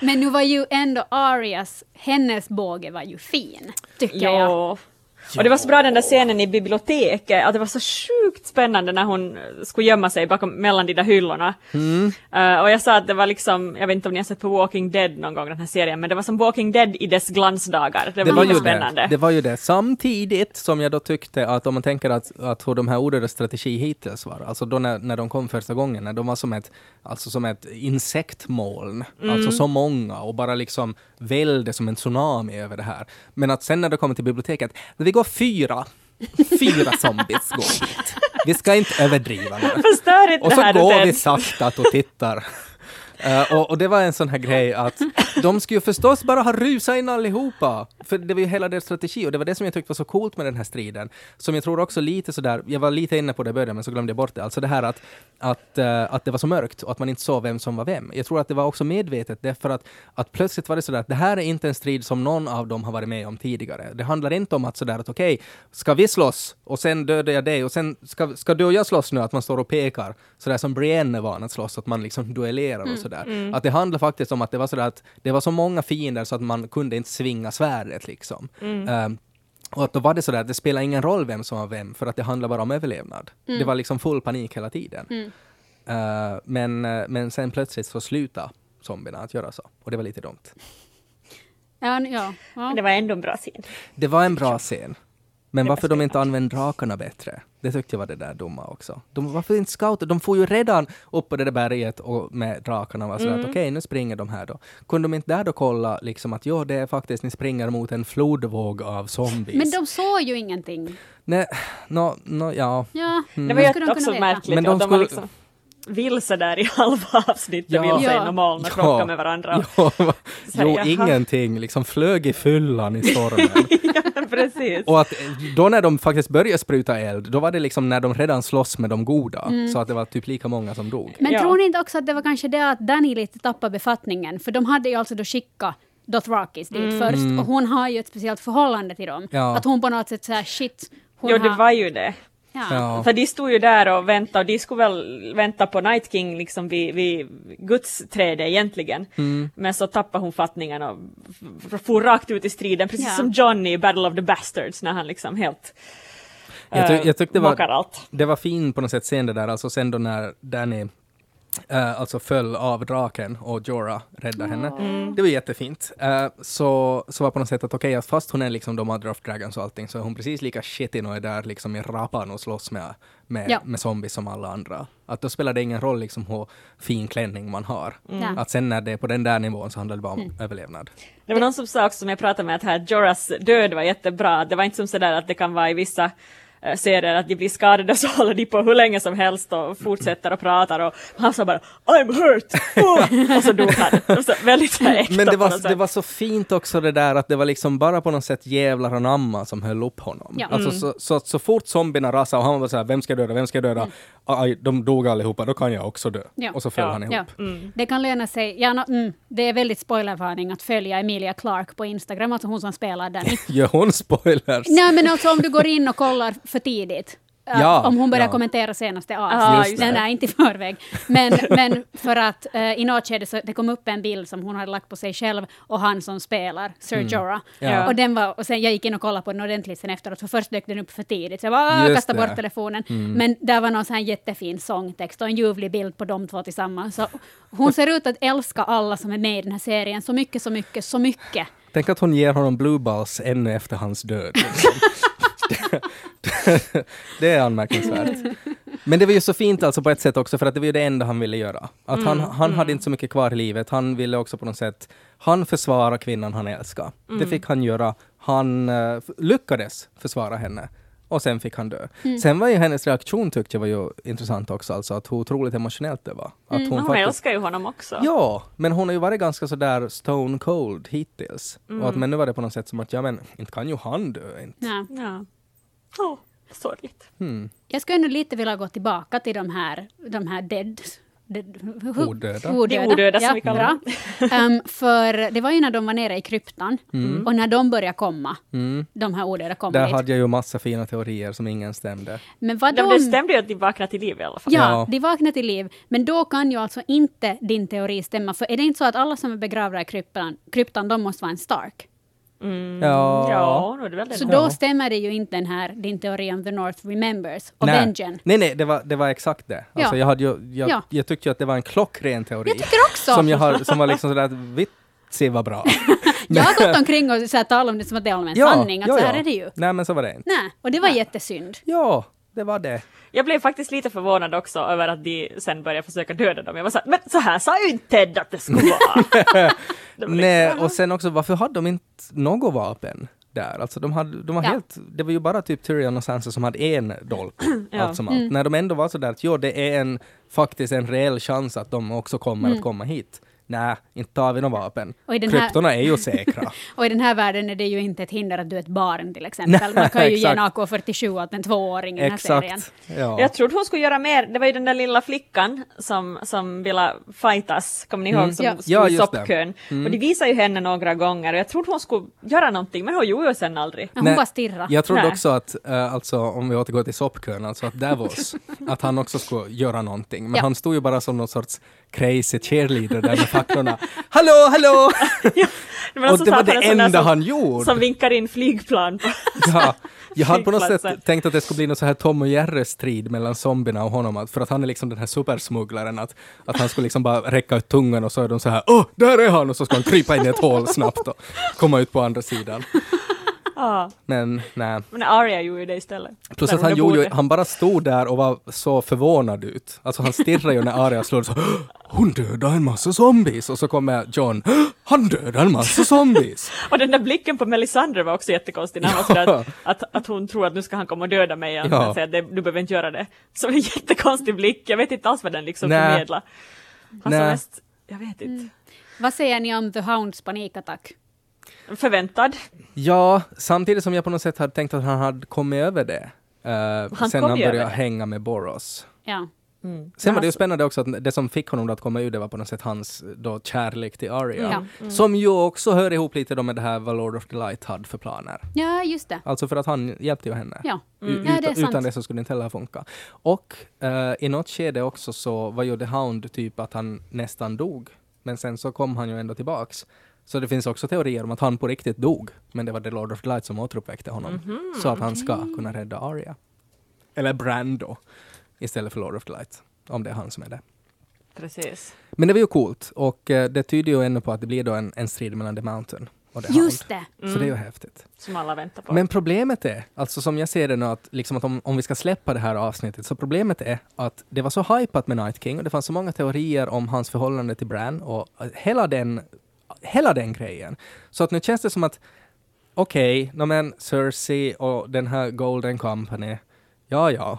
S1: Men nu var ju ändå Arias, hennes båge var ju fin, tycker jag.
S4: Ja. Och det var så bra den där scenen i biblioteket, att det var så sjukt spännande när hon eh, skulle gömma sig bakom, mellan de där hyllorna.
S2: Mm.
S4: Eh, och jag sa att det var liksom, jag vet inte om ni har sett på Walking Dead någon gång den här serien, men det var som Walking Dead i dess glansdagar. Det,
S2: Det var, ju
S4: spännande.
S2: det. det var ju det. Samtidigt som jag då tyckte att om man tänker att, att hur de här ordens strategi hittills var, alltså då när, när de kom första gången, när de var som ett, alltså som ett insektmoln, alltså så många och bara liksom välde som en tsunami över det här. Men att sen när det kommer till biblioteket, vi går fyra, fyra zombies går dit. Vi ska inte överdriva nu. Och så går vi sakta och tittar. Eh, och, och det var en sån här grej att de skulle ju förstås bara ha rusat in allihopa. För det var ju hela deras strategi och det var det som jag tyckte var så coolt med den här striden. Som jag tror också lite sådär, jag var lite inne på det i början men så glömde jag bort det. Alltså det här att, att, eh, att det var så mörkt och att man inte såg vem som var vem. Jag tror att det var också medvetet därför att, att plötsligt var det sådär att det här är inte en strid som någon av dem har varit med om tidigare. Det handlar inte om att sådär att okej, ska vi slåss och sen dödar jag dig och sen ska, ska du och jag slåss nu, att man står och pekar sådär som Brienne är van att slåss, att man liksom duellerar och sådär. Att det handlar faktiskt om att det var sådär att det var så många fiender så att man kunde inte svinga svärdet liksom. Ehm, och att då var det sådär att det spelar ingen roll vem som var vem, för att det handlar bara om överlevnad. Det var liksom full panik hela tiden. Eh, men, eh, men sen plötsligt så slutade zombierna att göra så. Och det var lite dumt.
S1: Ja, ja, ja.
S4: Det var ändå en bra scen.
S2: Det var en bra scen. Men varför de inte använde drakarna bättre? Det tyckte jag var det där dumma också. De, varför inte scouter? De får ju redan upp på det där berget och med drakarna och var sådär att okej, nu springer de här då. Kunde de inte där då kolla liksom att ja, det är faktiskt, ni springer mot en flodvåg av zombies.
S1: Men de såg ju ingenting.
S2: Nej, no, no, ja.
S1: Ja,
S4: Det var ju
S1: de
S4: också märkligt
S2: Men de
S4: de var
S2: skulle-
S4: liksom vilse där i *laughs* halva avsnittet,
S2: Ja.
S4: vilse
S1: Ja.
S4: inom moln och krockade med varandra.
S2: Ja, jo,
S4: jaha.
S2: ingenting. Liksom flög i fyllan i stormen. *laughs*
S4: Precis.
S2: Och att eh, då när de faktiskt började spruta eld, då var det liksom när de redan slåss med de goda.
S1: Mm.
S2: Så att det var typ lika många som dog.
S1: Men
S4: Ja.
S1: tror ni inte också att det var kanske det att Danny lite tappade befattningen? För de hade ju alltså då skickat Dothrakis dit först och hon har ju ett speciellt förhållande till dem.
S2: Mm. Ja.
S1: Att hon på något sätt såhär shit. Hon
S4: Jo, det var ju det.
S1: Ja.
S4: För de stod ju där och väntade och de skulle väl vänta på Night King liksom vid, vid Guds träde egentligen.
S2: Mm.
S4: Men så tappade hon fattningen och for rakt ut i striden, precis
S1: Ja.
S4: som Johnny i Battle of the Bastards när han liksom helt
S2: Jag, ty-
S4: eh,
S2: jag tyckte det
S4: mockar
S2: var,
S4: allt.
S2: det var fin på något sätt scen det där, alltså sen då när Danny eh, alltså föll av draken och Jorah räddade henne. Det var jättefint. Eh, så, så var på något sätt att okej, att fast hon är liksom de Mother of Dragons och allting så är hon precis lika shitty och är där liksom i rapan och slåss med, med,
S1: Ja.
S2: med zombies som alla andra. Att då spelar det ingen roll liksom hur fin klänning man har.
S1: Ja.
S2: Att sen när det är på den där nivån så handlar det bara om överlevnad.
S4: Det var någon som sa också, som jag pratade med, att här Joras död var jättebra. Det var inte som sådär att det kan vara i vissa serier att de blir skadade så håller de på hur länge som helst och fortsätter och pratar och han sa bara I'm hurt! Oh! Och så dog han. Det var så väldigt så äkta
S2: Men det var, det var så fint också det där att det var liksom bara på något sätt jävlar anamma som höll upp honom.
S1: Ja.
S2: Alltså så, så, så fort zombierna rasade och han var så här, vem ska döda, vem ska döda? Aj, de dog allihopa, då kan jag också dö.
S1: Ja.
S2: Och så föll
S4: Ja.
S2: han ihop.
S1: Ja. Det kan löna sig. Ja, no, mm, det är väldigt spoilervarning att följa Emilia Clark på Instagram, alltså hon som spelar Danny. *laughs*
S2: Gör hon spoilers?
S1: Nej, men alltså om du går in och kollar för tidigt.
S2: Ja,
S1: om hon börjar
S2: ja.
S1: kommentera senaste avsnittet. nej, inte i förväg. *laughs* Men, *laughs* men för att uh, i något skede så det kom upp en bild som hon hade lagt på sig själv och han som spelar, Sir Jorah.
S2: Mm. Ja.
S1: Och, den var, och sen jag gick in och kollade på den ordentligt sen efteråt, för först dök den upp för tidigt. Så jag bara, kastade.
S2: Mm.
S1: bort telefonen. Men där var någon sån här jättefin sångtext och en ljuvlig bild på de två tillsammans. Så hon ser ut att älska alla som är med i den här serien så mycket, så mycket, så mycket.
S2: Tänk att hon ger honom blue balls ännu efter hans död. *laughs* Det, det är anmärkningsvärt. Men det var ju så fint alltså på ett sätt också för att det var ju det enda han ville göra. Att han,
S4: Mm,
S2: han hade inte så mycket kvar i livet. Han ville också på något sätt, han försvara kvinnan han älskar. Det
S4: Mm.
S2: fick han göra. Han f- lyckades försvara henne. Och sen fick han dö.
S4: Mm.
S2: Sen var ju hennes reaktion tyckte jag var ju intressant också, alltså att hur otroligt emotionellt det var. Att
S4: Men hon
S2: faktiskt-
S4: älskar ju honom också.
S2: Ja, men hon har ju varit ganska sådär stone cold hittills. Och
S4: Mm.
S2: att, men nu var det på något sätt som att, ja men, inte kan ju han dö inte.
S1: Ja.
S4: Ja. Åh, sorgligt.
S2: Hmm.
S1: Jag skulle ändå lite vilja gå tillbaka till de här, de här dead.
S2: Odöda.
S1: odöda.
S4: De odöda som
S1: ja,
S4: vi kallar
S1: bra. *laughs* Ehm, för det var ju när de var nere i kryptan och när de började komma,
S2: Mm.
S1: de här odöda kom
S2: Där
S1: dit.
S2: hade jag ju massa fina teorier som ingen stämde.
S1: Men vad
S4: De...
S1: de...
S4: Det stämde ju att de vaknade till liv i alla fall.
S1: Ja,
S2: Ja.
S1: de vaknar till liv. Men då kan ju alltså inte din teori stämma. För är det inte så att alla som är begravda i kryptan, kryptan de måste vara en Stark?
S4: Mm.
S2: Ja.
S4: Ja, det.
S1: Så
S4: då.
S1: då
S2: Ja.
S1: stämmer det ju inte den här, din teori om The North Remembers och
S2: nej. Nej, nej, det var, det var exakt det. Alltså,
S1: Ja.
S2: jag, hade ju, jag,
S1: Ja.
S2: jag tyckte ju att det var en klockren teori.
S1: Jag tycker också!
S2: Som, jag har, som var liksom sådär, vitsig var bra. *laughs*
S1: Jag har gått omkring och så här, talat om det som att det är allmän sanning, att så här är det ju.
S2: Nej, men så var det inte.
S1: Nej, och det var jättesynd.
S2: Ja, det var det.
S4: Jag blev faktiskt lite förvånad också över att de sen började försöka döda dem. Jag var så här, men så här sa ju inte Ted att det skulle vara. *laughs* Var
S2: Nej,
S4: liksom,
S2: och sen också, varför hade de inte något vapen där? Alltså de, hade, de var
S1: Ja.
S2: helt, det var ju bara typ Tyrion och Sansa som hade en dolk, *clears throat*
S4: Ja.
S2: allt som allt. När de ändå var sådär att jo, det är en, faktiskt en reell chans att de också kommer att komma hit. Nej, inte tar vi några vapen.
S1: Och den här-
S2: Kryptorna är ju säkra. *laughs*
S1: Och i den här världen är det ju inte ett hinder att du är ett barn till exempel. Man kan ju ge en
S2: exakt.
S1: AK47 åt en tvååring i den här serien.
S2: Exakt. Ja.
S4: Jag trodde hon skulle göra mer. Det var ju den där lilla flickan som, som ville fightas, kommer ni ihåg, som
S1: Ja.
S4: stod
S2: Ja,
S4: i soppkön. Och de visade ju henne några gånger och jag trodde hon skulle göra någonting, men hon gjorde ju sen aldrig.
S1: Ja, hon bara stirrar.
S2: Jag trodde
S4: Nej.
S2: också att, eh, alltså om vi återgår till soppkön, alltså att Davos, *laughs* att han också skulle göra någonting. Men
S1: Ja.
S2: han stod ju bara som någon sorts crazy cheerleader där med *laughs* facklorna. Hallå, hallå! *laughs*
S4: Det var,
S2: Och
S4: så
S2: det var det enda
S4: som,
S2: han gjorde.
S4: Som vinkar in flygplan. *laughs*
S2: Ja, jag hade på något sätt tänkt att det skulle bli någon så här Tom och Jerry-strid mellan zombierna och honom, att- för att han är liksom den här supersmugglaren, att, att han skulle liksom bara räcka ut tungan och så är de så här åh, där är han! Och så ska han krypa in i ett hål snabbt och komma ut på andra sidan.
S4: Ja,
S2: Men nej.
S4: men Arya gjorde det istället.
S2: Plus att han, gjorde, ju- han bara stod där och var så förvånad ut. Alltså han stirrade ju när Arya slog så hon dödade en massa zombies och så kommer John, han dödade en massa zombies. *laughs*
S4: Och den där blicken på Melisandre var också jättekonstig när han sådär att, att, att hon tror att nu ska han komma och döda mig igen.
S2: Ja.
S4: Men säger att det- du behöver inte göra det. Så en jättekonstig blick. Jag vet inte alls vad den liksom
S2: Nej.
S4: förmedlar. Han
S2: Nej.
S4: mest, jag vet inte,
S1: Vad säger ni om The Hounds panikattack?
S4: Förväntad.
S2: Ja, samtidigt som jag på något sätt hade tänkt att han hade kommit över det. Uh,
S4: Han
S2: sen
S4: kom
S2: han började hänga med Boros.
S1: Ja.
S2: Sen var det ju
S4: Alltså-
S2: spännande också att det som fick honom att komma ur det var på något sätt hans då kärlek till Arya.
S1: Ja.
S2: Som ju också hör ihop lite då med det här vad Lord of the Light hade för planer.
S1: ja, just det.
S2: Alltså för att han hjälpte ju henne.
S1: Ja,
S2: U-
S1: ja det är
S2: utan,
S1: sant.
S2: utan det så skulle det inte heller funka. Och eh, i något skede också så var ju The Hound typ att han nästan dog. Men sen så kom han ju ändå tillbaks. Så det finns också teorier om att han på riktigt dog. Men det var The Lord of the Light som återuppväckte honom.
S1: Mhm,
S2: så att han ska kunna rädda Arya. Eller Bran då. Istället för Lord of the Light. Om det är han som är det.
S4: Precis.
S2: Men det var ju coolt. Och eh, det tyder ju ännu på att det blir då en, en strid mellan The Mountain och The
S1: Just
S2: Hound.
S1: det.
S2: Så det är ju häftigt.
S4: Som alla väntar på.
S2: Men problemet är, alltså som jag ser det nu, att, liksom att om, om vi ska släppa det här avsnittet, så problemet är att det var så hypat med Night King och det fanns så många teorier om hans förhållande till Bran och hela den, hela den grejen. Så att nu känns det som att okej, okay, men Cersei och den här Golden Company, ja ja.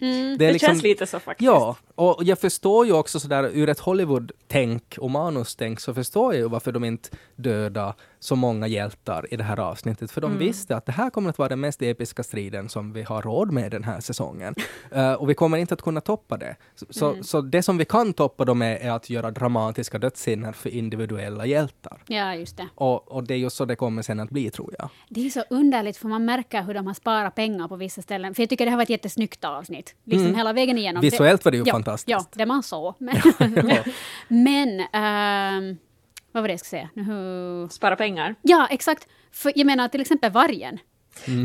S1: Mm.
S4: det
S2: är liksom-
S4: känns lite så faktiskt.
S2: Ja, och jag förstår ju också sådär ur ett Hollywood-tänk och manustänk så förstår jag ju varför de inte dödar så många hjältar i det här avsnittet. För de visste att det här kommer att vara den mest episka striden som vi har råd med den här säsongen. *laughs* Eh, och vi kommer inte att kunna toppa det. Så, så, så det som vi kan toppa dem med är att göra dramatiska dödsscener för individuella hjältar.
S1: Ja, just det.
S2: Och, och det är ju så det kommer sen att bli tror jag.
S1: Det är så underligt för man märker hur de har sparat pengar på vissa ställen. För jag tycker det här var ett jättesnyggt avsnitt. Liksom hela vägen igenom.
S2: Mm. Visuellt var det ju
S1: ja,
S2: fantastiskt.
S1: Ja, det man såg. *laughs* Men, *laughs* men ehm, vad var det jag skulle säga?
S4: Spara pengar.
S1: Ja, exakt. För jag menar till exempel vargen.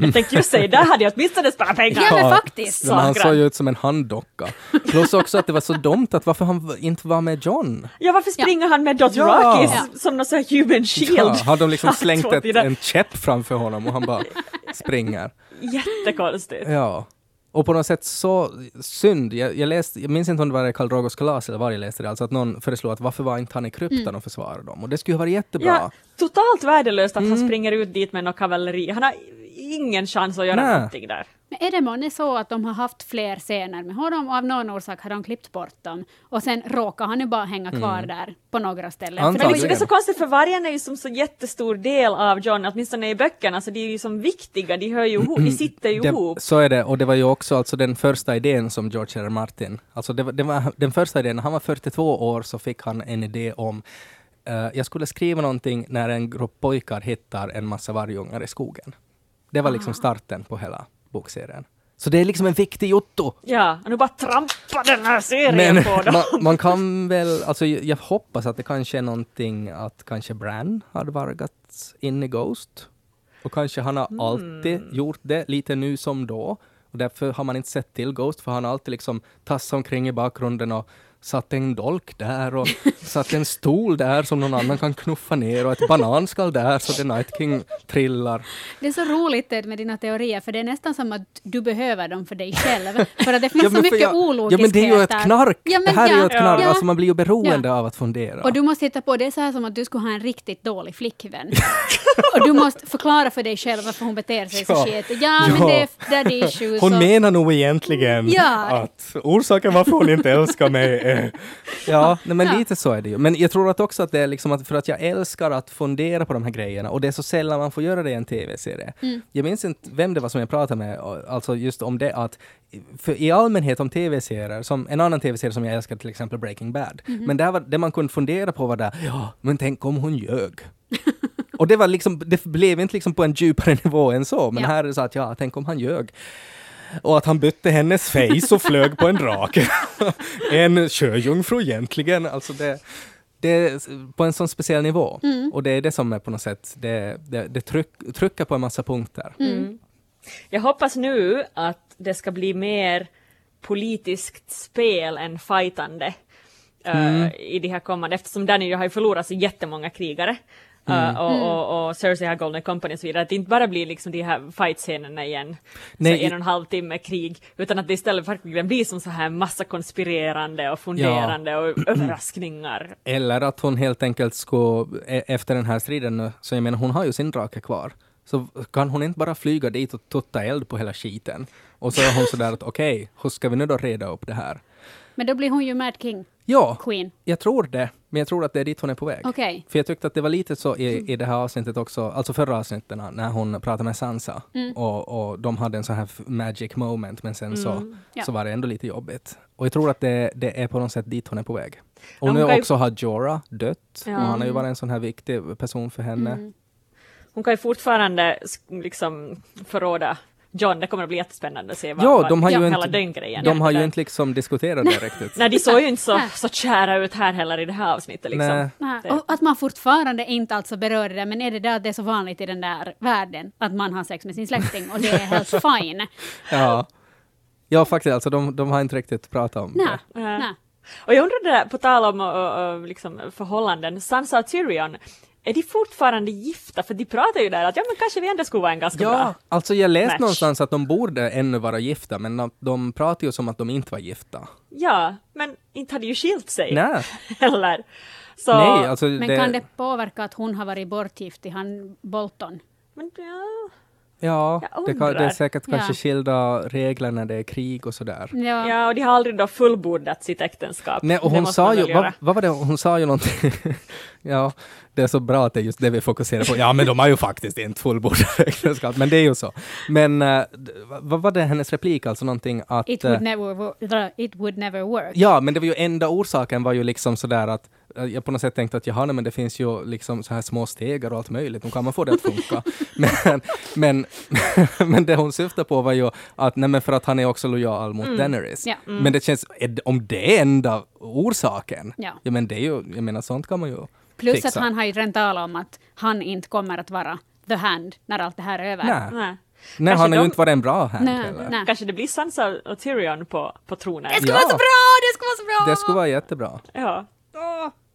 S4: Jag tänkte just säga, där hade jag åtminstone sparat pengar.
S1: Ja, men faktiskt.
S2: Men han såg ju ut som en handdocka. Plus också att det var så dumt att varför han inte var med John.
S4: Ja, varför springer han med Dothraki
S2: Ja.
S4: som någon sån här human shield?
S2: Ja, har de liksom *laughs* slängt ett, en käpp framför honom och han bara springer. *laughs*
S4: Jättekonstigt.
S2: Ja. Och på något sätt så synd. Jag, jag, läste, jag minns inte om det var Karl Dragos kalas eller var jag läste det, alltså att någon föreslog att varför var inte han i kryptan
S1: Mm.
S2: och försvarade dem? Och det skulle ju vara jättebra.
S4: Ja, totalt värdelöst att
S2: Mm.
S4: han springer ut dit med något kavalleri. Han har ingen chans att göra
S2: Nej.
S4: någonting där.
S1: Men är det månne så att de har haft fler scener med honom och av någon orsak har de klippt bort dem och sen råkar han ju bara hänga kvar där på några ställen.
S2: Antagligen.
S4: Men
S1: det,
S4: liksom, det är så konstigt för vargen är ju som så jättestor del av John, åtminstone i böckerna, så de är ju som viktiga, de hör ju ihop, de sitter ju
S2: Det,
S4: ihop.
S2: så är det, och det var ju också alltså den första idén som George R. R. Martin, alltså det var, det var den första idén, när han var 42 år så fick han en idé om eh, jag skulle skriva någonting när en grupp pojkar hittar en massa vargungar i skogen. Det var
S1: Ah.
S2: liksom starten på hela bokserien. Så det är liksom en viktig jotto.
S4: Ja, och nu bara trampa den här serien
S2: Men
S4: på dem.
S2: man, man kan väl, alltså jag hoppas att det kanske är någonting att kanske Bran har vargats in i Ghost. Och kanske han har alltid gjort det, lite nu som då. Och därför har man inte sett till Ghost, för han har alltid liksom tassat omkring i bakgrunden och satt en dolk där och satt en stol där som någon annan kan knuffa ner och ett bananskal där så The Night King trillar.
S1: det är så roligt Ted, med dina teorier, för det är nästan som att du behöver dem för dig själv. För att det *laughs* finns
S2: Ja,
S1: så mycket
S2: jag- Ja
S1: ologiskheter.
S2: men det är ju ett knark!
S1: Ja, men
S2: det här är ju
S1: ja,
S2: ett knark,
S1: ja.
S2: alltså man blir ju beroende
S1: Ja.
S2: av att fundera.
S1: Och du måste hitta på, det är så här som att du skulle ha en riktigt dålig flickvän. *laughs* och du måste förklara för dig själv varför hon beter sig så
S2: Ja.
S1: skit. Ja, men
S2: Ja.
S1: det är daddy issues.
S2: Hon
S1: och-
S2: menar nog egentligen
S1: Ja.
S2: att orsaken varför hon inte älskar mig. *laughs* Ja, nej, men lite så är det ju. Men jag tror att också att det är liksom att för att jag älskar att fundera på de här grejerna och det är så sällan man får göra det i en tv-serie.
S1: Mm.
S2: Jag minns inte vem det var som jag pratade med, alltså just om det att för i allmänhet om tv-serier, som en annan tv-serie som jag älskar till exempel Breaking Bad,
S1: Mhm.
S2: men där var, det man kunde fundera på var där, ja, men tänk om hon ljög. *laughs* Och det var liksom, det blev inte liksom på en djupare *laughs* nivå än så, men
S1: Ja.
S2: här är det så att ja, tänk om han ljög. Och att han bytte hennes face och flög på en drake. *laughs* en sjöjungfru egentligen. Alltså det, det är på en sån speciell nivå. Och det är det som är på något sätt, det, det, det tryck, trycker på en massa punkter.
S4: Mm. Jag hoppas nu att det ska bli mer politiskt spel än fightande eh, i de här kommande, eftersom Danny har ju förlorat så jättemånga krigare. Eh, och, och, och Cersei har Golden Company och så vidare, att det inte bara blir liksom de här fightscenerna igen,
S2: Nej,
S4: så en och en halv timme krig, utan att det istället verkligen blir som så här massa konspirerande och funderande och överraskningar. *clears throat*
S2: Eller att hon helt enkelt skulle, e- efter den här striden nu, så jag menar hon har ju sin drake kvar. Så kan hon inte bara flyga dit och tutta eld på hela skiten? Och så är hon sådär att *laughs* okej, hur ska vi nu då reda upp det här?
S1: Men då blir hon ju Mad King
S2: Ja,
S1: Queen.
S2: jag tror det. Men jag tror att det är dit hon är på väg.
S1: Okej.
S2: För jag tyckte att det var lite så i, i det här avsnittet också, alltså förra avsnittet när hon pratade med Sansa och, och de hade en sån här magic moment men sen så,
S1: Ja.
S2: så var det ändå lite jobbigt. Och jag tror att det, det är på något sätt dit hon är på väg. Och nu
S4: kan ju-
S2: också har Jorah dött
S4: Ja.
S2: och han har ju varit en sån här viktig person för henne.
S4: Hon kan ju fortfarande liksom förråda John, det kommer att bli jättespännande att se vad,
S2: Ja,
S4: vad
S2: de har ju
S4: hela
S2: inte,
S4: den grejen
S2: de har ju inte liksom diskuterat det riktigt. *laughs*
S4: Nej, de såg ju inte så, så kära ut här heller i det här avsnittet liksom.
S2: Nej.
S1: Och att man fortfarande inte alltså berör det där, men är det där att det är så vanligt i den där världen att man har sex med sin släkting och det är helt *laughs* fine?
S2: Ja. ja, faktiskt, alltså de, de har inte riktigt pratat om
S1: Nej,
S2: det.
S4: Nej. Och jag undrar det där, på tal om uh, uh, liksom, förhållanden, Sansa och Tyrion, är de fortfarande gifta? För de pratar ju där att ja men kanske vi ändå skulle vara en ganska
S2: Ja,
S4: bra.
S2: alltså jag läste
S4: match.
S2: någonstans att de borde ännu vara gifta, men de, de pratar ju som att de inte var gifta.
S4: Ja, men inte hade ju skilt sig
S2: Nej, *laughs*
S4: heller. Så,
S2: nej, alltså
S1: Men
S2: det,
S1: kan det påverka att hon har varit bortgift i han Bolton?
S4: men, ja,
S2: ja, det, kan, det är säkert kanske
S1: Ja.
S2: skilda regler när det är krig och sådär.
S1: Ja.
S4: ja, och de har aldrig då fullbordat sitt äktenskap.
S2: Nej, och hon sa ju, vad, vad var det, hon sa ju någonting, *laughs* ja, det är så bra att det är just det vi fokuserar på. Ja, men de har ju faktiskt inte fullbordat *laughs* äktenskap, men det är ju så. Men eh, d- vad var det hennes replik, alltså någonting att...
S1: It
S2: eh,
S1: would, never wo- it would never work.
S2: Ja, men det var ju enda orsaken var ju liksom sådär att eh, jag på något sätt tänkte att jaha, nej, men det finns ju liksom så här små stegar och allt möjligt, nu kan man få det att funka. *laughs* men, men, *laughs* men det hon syftar på var ju att nej, men för att han är också lojal mot Daenerys.
S1: Ja.
S2: Men det känns, om det är enda orsaken,
S1: Ja.
S2: men det är ju, jag menar sånt kan man ju
S1: Plus
S2: fixa.
S1: att han har ju redan talat om att han inte kommer att vara the hand när allt det här är över.
S2: Nej,
S4: Nej.
S2: nej
S4: Kanske
S2: han har ju
S4: de-
S2: inte varit en bra hand
S1: Nej,
S2: heller.
S1: nej.
S4: Kanske det blir Sansa och Tyrion på, på tronen.
S1: Det skulle
S2: Ja.
S1: vara så bra! Det skulle vara så bra!
S2: Det skulle vara jättebra.
S4: Ja,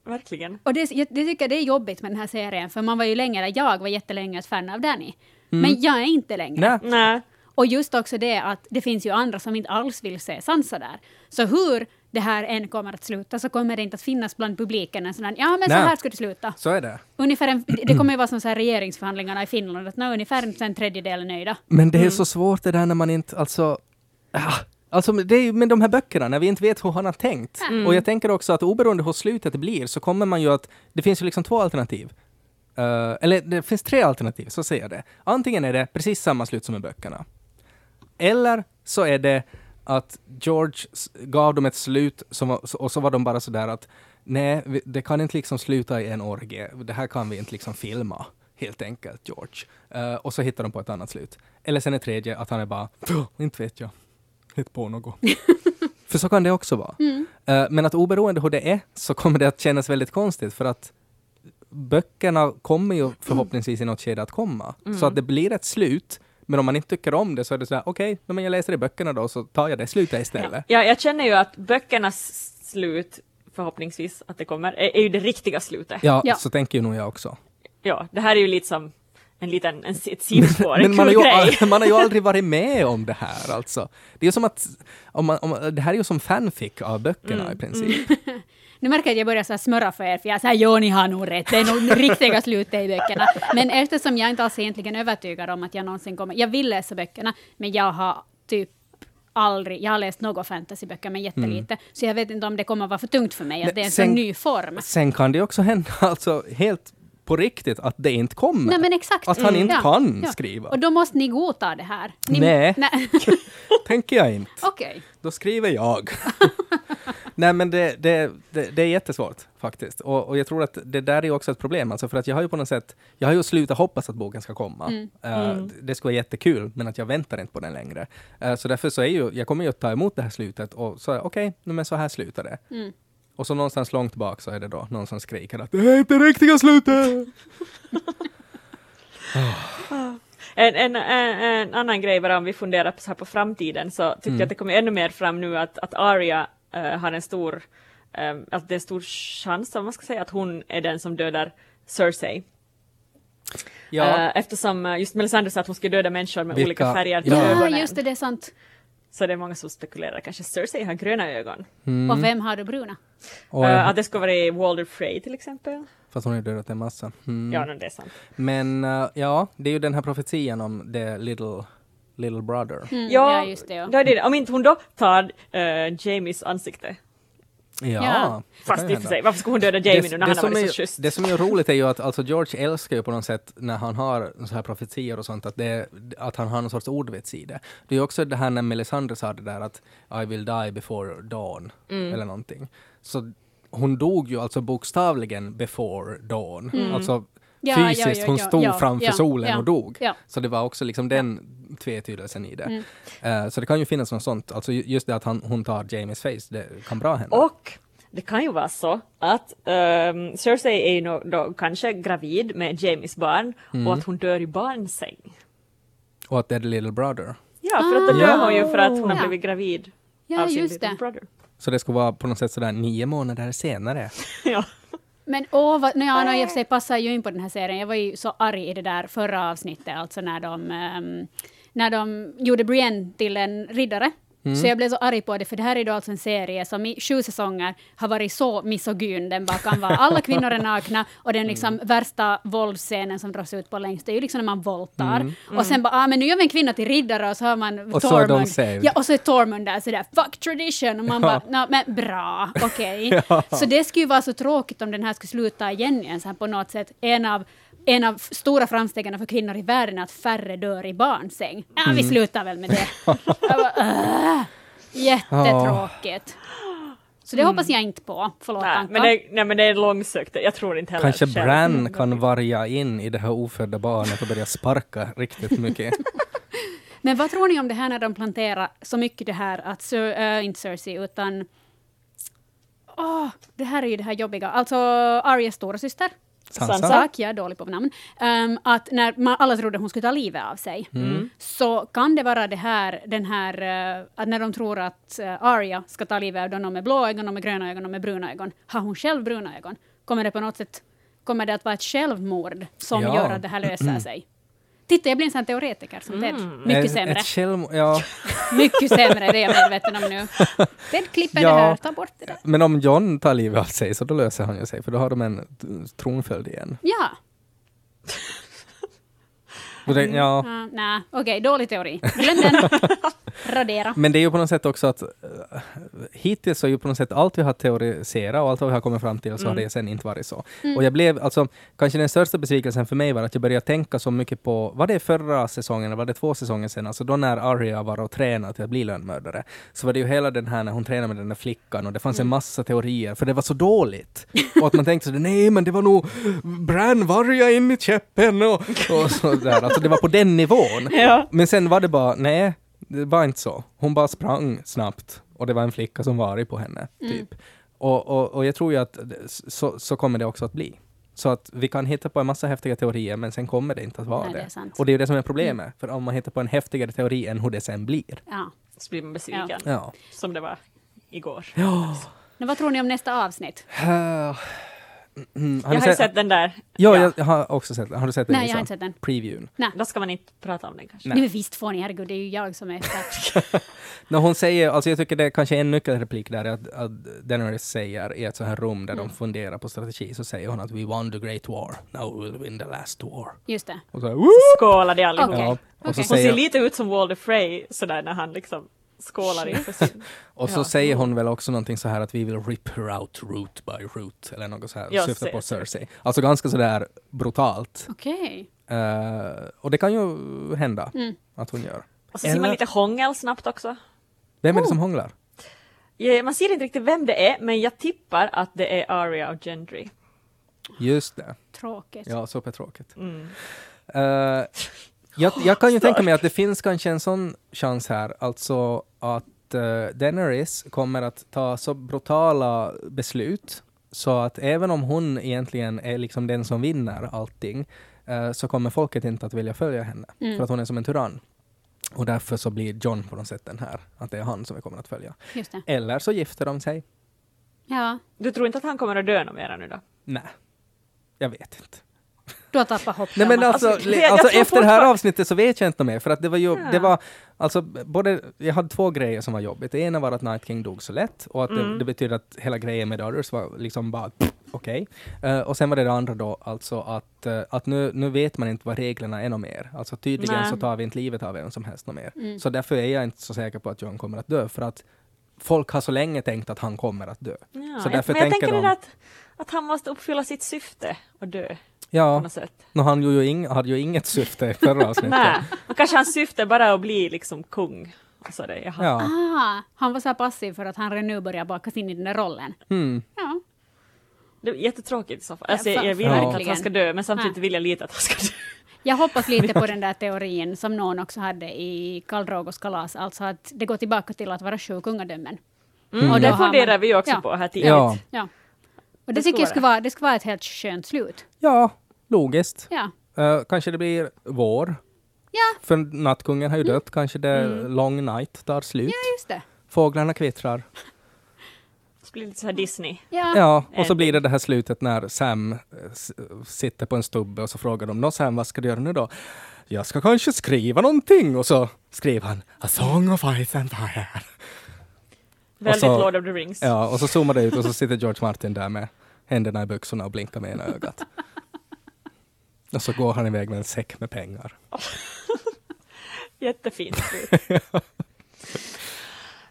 S4: verkligen.
S1: Och det, jag, det tycker jag det är jobbigt med den här serien, för man var ju länge, eller jag var jättelänge ett fan av Danny. Men jag är inte längre.
S2: Nej,
S4: Nej.
S1: Och just också det att det finns ju andra som inte alls vill se Sansa där. Så hur det här än kommer att sluta så kommer det inte att finnas bland publiken en sån här, ja men så
S2: Nej.
S1: här ska det sluta.
S2: Så är det.
S1: Ungefär en, det kommer ju vara som så här regeringsförhandlingarna i Finland, att nå, ungefär en tredjedel är nöjda.
S2: Men det är så svårt det där när man inte, alltså... Ah, alltså det är ju med de här böckerna, när vi inte vet hur han har tänkt. Och jag tänker också att oberoende hur slutet blir så kommer man ju att... Det finns ju liksom två alternativ. Eh, eller det finns tre alternativ, så säger jag det. Antingen är det precis samma slut som i böckerna. Eller så är det att George gav dem ett slut som var, och så var de bara sådär att nej, det kan inte liksom sluta i en orgie. Det här kan vi inte liksom filma, helt enkelt, George. Eh, och så hittar de på ett annat slut. Eller sen är tredje att han är bara, "Åh, inte vet jag, hitt på något. *laughs* för så kan det också vara. Eh, men att oberoende hur det är så kommer det att kännas väldigt konstigt för att böckerna kommer ju förhoppningsvis i något skede att komma. Så att det blir ett slut. Men om man inte tycker om det så är det så här, okej, okay, men jag läser i böckerna då så tar jag det slutet istället.
S4: Ja, jag känner ju att böckernas slut, förhoppningsvis att det kommer, är, är ju det riktiga slutet.
S2: Ja,
S1: Ja.
S2: så tänker ju nog jag också.
S4: Ja, det här är ju lite som en liten, en, ett sidospår, en
S2: Men man har, ju, *laughs* man har ju *laughs* aldrig varit med om det här alltså. Det är ju som att, om man, om, det här är ju som fanfic av böckerna
S4: Mm,
S2: i princip. *laughs*
S1: Nu märker jag att jag börjar så smöra för er, för jag säger jo, ni har nog rätt, det är nog riktiga slutet i böckerna. Men eftersom jag inte alls är egentligen övertygad om att jag någonsin kommer... Jag vill läsa böckerna, men jag har typ aldrig... Jag har läst några fantasyböcker, men jättelite. Så jag vet inte om det kommer vara för tungt för mig, att det är en
S2: sen-
S1: sån ny form.
S2: Sen kan det också hända, *laughs* alltså helt på riktigt, att det inte kommer.
S1: Nej.
S2: Att han inte
S1: Ja,
S2: kan
S1: ja.
S2: skriva.
S1: Och då måste ni godta det här. Ni,
S2: Nej.
S1: Nej. *laughs*
S2: Tänker jag inte. *laughs*
S1: Okej.
S2: Då skriver jag. Nej men det, det, det, det är jättesvårt faktiskt. Och, och jag tror att det där är också ett problem. Alltså för att jag har ju på något sätt, jag har ju slutat hoppas att boken ska komma.
S1: Mm.
S2: Eh, Det skulle vara jättekul, men att jag väntar inte på den längre. Eh, så därför så är ju, jag kommer ju att ta emot det här slutet och så okej, okay, men så här slutar det.
S1: Mm.
S2: Och så någonstans långt bak så är det då någon som skriker att det är inte riktiga slutet! *laughs*
S4: En, en, en, en annan grej bara om vi funderar på, så här på framtiden så tycker
S2: Mm.
S4: jag att det kommer ännu mer fram nu att, att Arya eh, har en stor, eh, att det är stor chans, om man ska säga, att hon är den som dödar Cersei.
S2: Ja,
S4: Eh, eftersom just Melisandre sa att hon skulle döda människor med
S2: Vilka-
S4: olika färger på
S2: Ja.
S1: Ja,
S4: ögonen.
S1: just det, det är sant.
S4: Så det är många som spekulerar, kanske Cersei har gröna ögon.
S2: Mm.
S1: Och vem har du bruna?
S2: och,
S4: Eh, att det skulle vara Walder Frey till exempel.
S2: fast hon har ju dödat en massa. Mm.
S4: Ja, det är sant.
S2: Men ja, det är ju den här profetian om the little, little brother.
S1: Mm,
S4: Ja,
S1: ja, just det. Ja.
S4: Då är det, om inte hon då tar eh, Jamies ansikte.
S2: Ja,
S1: Ja.
S2: det
S4: Fast i och för sig, varför skulle hon döda Jamie nu när han har varit
S2: är,
S4: så schysst?
S2: det som är roligt är ju att alltså George älskar ju på något sätt när han har så här profetior och sånt, att, det, att han har någon sorts ordvits i det. Det är också det här när Melisandre sa det där att I will die before dawn,
S4: Mm.
S2: eller någonting. Så hon dog ju alltså bokstavligen before dawn. Alltså
S1: Mm. Ja, ja,
S2: fysiskt,
S1: ja,
S2: hon
S1: ja,
S2: stod
S1: ja,
S2: framför
S1: ja,
S2: solen
S1: ja,
S2: och dog.
S1: ja.
S2: Så det var också liksom den tvetydelsen i det.
S1: Mm.
S2: Eh, så det kan ju finnas något sånt, alltså ju- just det att han, hon tar Jamies face, det kan bra hända.
S4: Och det kan ju vara så att um, Cersei är ju nog då kanske gravid med Jamies barn
S2: Mm.
S4: och att hon dör i barnsäng.
S2: Och att det är the little brother.
S4: Ja, för att då dör
S2: Ah.
S4: hon ju för att hon har
S1: Ja.
S4: blivit gravid
S1: Ja,
S4: av sin
S1: just
S4: little
S1: det.
S4: brother.
S2: Så det skulle vara på något sätt sådär nio månader senare. *laughs*
S4: ja.
S1: Men åh, vad, no, ja, no, i och för sig passar ju in på den här serien. Jag var ju så arg i det där förra avsnittet, alltså när de, ehm, när de gjorde Brienne till en riddare.
S2: Mm.
S1: Så jag blev så arg på det, för det här är då alltså en serie som i sju säsonger har varit så misogyn. Den bara kan vara, alla kvinnor är nakna och den liksom
S2: Mm.
S1: värsta våldsscenen som dras ut på längst, det är ju liksom när man våldtar. Och sen bara, ah, men nu gör vi en kvinna till riddare och så har man
S2: Mm. Och så är de
S1: Tormund. Ja, och så är Tormund där sådär, fuck tradition. Och man bara, no, men bra, okej. *laughs* Så det skulle ju vara så tråkigt om den här skulle sluta igen igen så här på något sätt. En av, en av stora framstegen för kvinnor i världen är att färre dör i barnsäng. Ja,
S2: Mm.
S1: vi slutar väl med det. *laughs* Bara, "Åh, jättetråkigt. Så det hoppas jag inte på. Förlåt
S4: Nej,
S1: Anka.
S4: men det, nej men det är långsökt, jag tror inte heller
S2: Kanske. Bran kan varja in i det här ofödda barnet och börja sparka riktigt mycket. *laughs*
S1: Men vad tror ni om det här när de planterar så mycket det här att, Sir, äh, inte Cersei, utan... Åh, det här är ju det här jobbiga. Alltså Aryas storasyster?
S2: Sansa.
S1: Tack, jag är dålig på namn. Ehm, att när man, alla trodde hon skulle ta livet av sig, så kan det vara det här, den här, eh, att när de tror att uh, Arya ska ta livet av någon med blå ögon, någon med gröna ögon, någon med bruna ögon, har hon själv bruna ögon? Kommer det på något sätt, kommer det att vara ett självmord som
S2: Ja.
S1: gör att det här löser sig? Titta, jag blir en sån teoretiker som Ted. Mycket
S2: Ett-
S1: sämre.
S2: Ett självmord, ja. *laughs*
S1: Mycket sämre, det är jag medveten om nu. Ted klipper
S2: Ja.
S1: det här, ta bort det där.
S2: Men om John tar livet av sig så då löser han ju sig, för då har de en tronföljd igen.
S1: Ja.
S2: Det, ja.
S1: Uh, Nej, okej, dålig teori. Glöm den. *laughs* Radera.
S2: Men det är ju på något sätt också att uh, hittills så är ju på något sätt allt vi har teoriserat och allt vad vi har kommit fram till så har det sen inte varit så. Och jag blev, alltså, kanske den största besvikelsen för mig var att jag började tänka så mycket på, var det förra säsongen, eller var det två säsonger sedan, alltså då när Arya var och tränade till att bli lönnmördare, så var det ju hela den här när hon tränade med den där flickan och det fanns en massa teorier, för det var så dåligt. Och att man tänkte så, nej men det var nog Bran varga in i käppen och, och sådär. Alltså det var på den nivån. *laughs*
S4: Ja.
S2: Men sen var det bara, nej, det var inte så. Hon bara sprang snabbt och det var en flicka som var arg på henne. Typ. Och, och, och jag tror ju att så, så kommer det också att bli. Så att vi kan hitta på en massa häftiga teorier, men sen kommer det inte att vara
S1: Nej,
S2: det.
S1: det.
S2: Och det är ju det som är problemet. För om man hittar på en häftigare teori än hur det sen blir.
S1: Ja.
S4: Så blir man besviken.
S2: Ja.
S4: Som det var igår.
S2: Ja.
S1: Men vad tror ni om nästa avsnitt?
S2: Uh, mm,
S4: Jag har ju sett den där.
S2: Ja,
S4: Ja.
S2: jag har också sett den. Har du sett den?
S1: Nej, jag har inte sett den.
S2: Previewn.
S4: Då ska man inte prata om den kanske.
S2: Nej.
S1: Nej, men visst får ni, herregud, det är ju jag som är expert. *laughs*
S2: När hon säger, alltså jag tycker det är kanske en nyckelreplik där, att, att Daenerys säger i ett så här rum där de funderar på strategi, så säger hon att we won the great war, now we will win the last war.
S1: Just det.
S2: Och så här, Woo!
S4: Skålade allihop.
S1: Okej.
S2: Ja, och så
S1: Okej.
S4: Hon
S2: säger,
S4: ser lite ut som Walder Frey sådär när han liksom skålar inför sin...
S2: och så
S4: Ja.
S2: säger hon väl också någonting så här att vi vill rip her out root by root, eller något så här,
S4: Ja,
S2: syftar på
S4: Cersei.
S2: Alltså ganska sådär brutalt.
S1: Okej.
S2: Eh, och det kan ju hända
S1: Mm.
S2: att hon gör.
S4: Och så ser man
S2: Eller-
S4: lite hångel snabbt också.
S2: Vem är det
S1: Oh.
S2: som hånglar?
S4: Ja, Man ser inte riktigt vem det är, men jag tippar att det är Arya och Gendry.
S2: Just det.
S1: Tråkigt.
S2: Ja, supertråkigt.
S4: Mm.
S2: Eh, jag, jag kan ju tänka mig att det finns kanske en sån chans här, alltså att uh, Daenerys kommer att ta så brutala beslut så att även om hon egentligen är liksom den som vinner allting eh, så kommer folket inte att vilja följa henne
S1: Mm.
S2: för att hon är som en tyrann. Och därför så blir John på något sätt den här, att det är han som vi kommer att följa.
S1: Just det.
S2: Eller så gifter de sig.
S1: Ja,
S4: Du tror inte att han kommer att dö något mera nu då?
S2: Nej, jag vet inte.
S1: Du har tappat hoppet.
S2: Nej men alltså,
S4: Alltså, jag- jag
S2: alltså
S4: tror
S2: efter det här avsnittet så vet jag inte mer, för att det var ju,
S4: Ja.
S2: det var, alltså både, jag hade två grejer som var jobbigt. Det ena var att Night King dog så lätt, och att det,
S4: Mm.
S2: det betyder att hela grejen med Daughters var liksom bara okej. Eh, och sen var det det andra då, alltså att, eh, att nu, nu vet man inte vad reglerna är något mer. Alltså tydligen
S4: Nej.
S2: så tar vi inte livet av vem som helst något mer.
S1: Mm.
S2: Så därför är jag inte så säker på att John kommer att dö, för att folk har så länge tänkt att han kommer att dö.
S4: Ja,
S2: Så
S4: jag-
S2: därför
S4: men jag
S2: tänker
S4: tänker
S2: de-
S4: det att, att han måste uppfylla sitt syfte och dö på
S2: Ja,
S4: något sätt.
S2: no, han ju ing, hade ju inget syfte i förra avsnittet.
S4: Nej, och kanske hans syfte bara är att bli liksom kung. Och så det, jaha.
S2: Ja.
S1: Ah, han var så här passiv för att han redan nu börjar bakas in i den där rollen.
S2: Hmm.
S1: Ja.
S4: Det är jättetråkigt i så fall. Alltså,
S1: Ja,
S4: jag, jag vill
S2: Ja.
S4: inte att han ska dö, men samtidigt vill jag lite att han ska dö.
S1: Jag hoppas lite *laughs* på den där teorin som någon också hade i Karl Drogos kalas, alltså att det går tillbaka till att vara sju kungadömen.
S4: Mm.
S1: Och
S4: det
S1: man-
S4: funderar vi ju också
S1: ja.
S4: på här tidigt.
S2: Ja.
S1: Ja. Och det,
S4: Det
S1: tycker jag
S4: skulle
S1: vara, det skulle vara ett helt skönt slut.
S2: ja, logiskt.
S1: Ja.
S2: Eh, kanske det blir vår.
S1: Ja.
S2: För nattkungen har ju dött. Kanske det long night tar slut.
S1: Ja, just det.
S2: Fåglarna kvittrar.
S4: Det blir lite så här Disney.
S1: Ja.
S2: Ja, och så
S4: En-
S2: blir det det här slutet när Sam eh, sitter på en stubbe och så frågar de Nå Sam, vad ska du göra nu då? Jag ska kanske skriva någonting. Och så skriver han A song of ice and fire.
S4: Väldigt
S2: så-
S4: Lord of the Rings.
S2: Ja, och så zoomar det ut och så sitter George Martin där med händerna i byxorna och blinkar med ena ögat. Och så går han iväg med en säck med pengar. *laughs*
S4: Jättefint *laughs*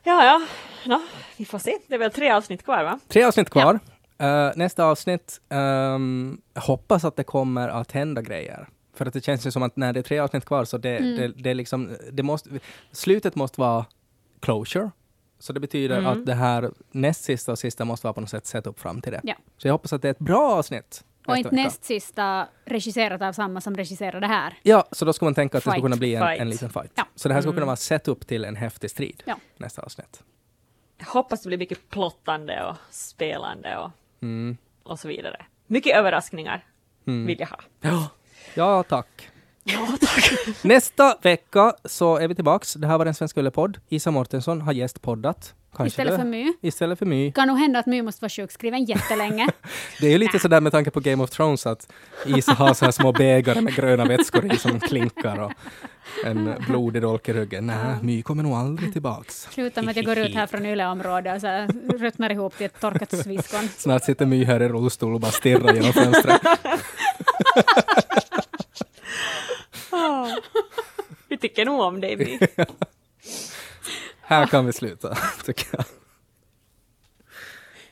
S4: ja, ja. Nå, vi får se. Det är väl tre avsnitt kvar va?
S2: Tre avsnitt kvar. Eh, nästa avsnitt, jag hoppas att det kommer att hända grejer. För att det känns ju som att när det är tre avsnitt kvar så det,
S1: Mm.
S2: det, det liksom, det måste, slutet måste vara closure. Så det betyder
S4: Mm.
S2: att det här näst sista och sista måste vara på något sätt set upp fram till det.
S1: Ja.
S2: Så jag hoppas att det är ett bra avsnitt.
S1: Och inte
S2: vecka.
S1: näst sista regisserat av samma som regisserade det här.
S2: Ja, så då ska man tänka att det
S1: Fight.
S2: ska kunna bli en, en liten fight.
S1: Ja.
S2: Så det här ska
S4: Mm.
S2: kunna vara set upp till en häftig strid.
S1: Ja.
S2: Nästa avsnitt.
S4: Jag hoppas det blir mycket plottande och spelande och,
S2: Mm.
S4: och så vidare. Mycket överraskningar
S2: Mm.
S4: vill jag ha.
S2: Ja. ja, tack.
S4: Ja, tack.
S2: Nästa vecka så är vi tillbaks. Det här var den svenska Yle-podd. Isa Mortensson har gästpoddat. Kanske
S1: Istället
S2: det.
S1: för My.
S2: Istället för My.
S1: Kan nog hända att My måste vara sjukskriven jättelänge. *laughs*
S2: Det är ju lite sådär med tanke på Game of Thrones att Isa har så här små bägare med gröna vätskor i som klinkar och en blodig dolk i ryggen. Nej, My kommer nog aldrig tillbaks.
S1: Sluta med att jag går ut här från Yle-området och så här ruttnar ihop till ett torkat sviskon. *laughs*
S2: Snart sitter My här i rullstol och bara stirrar genom fönstret. *laughs*
S4: Vi tycker nog om dig, My.
S2: Här kan vi sluta, *laughs* tycker jag.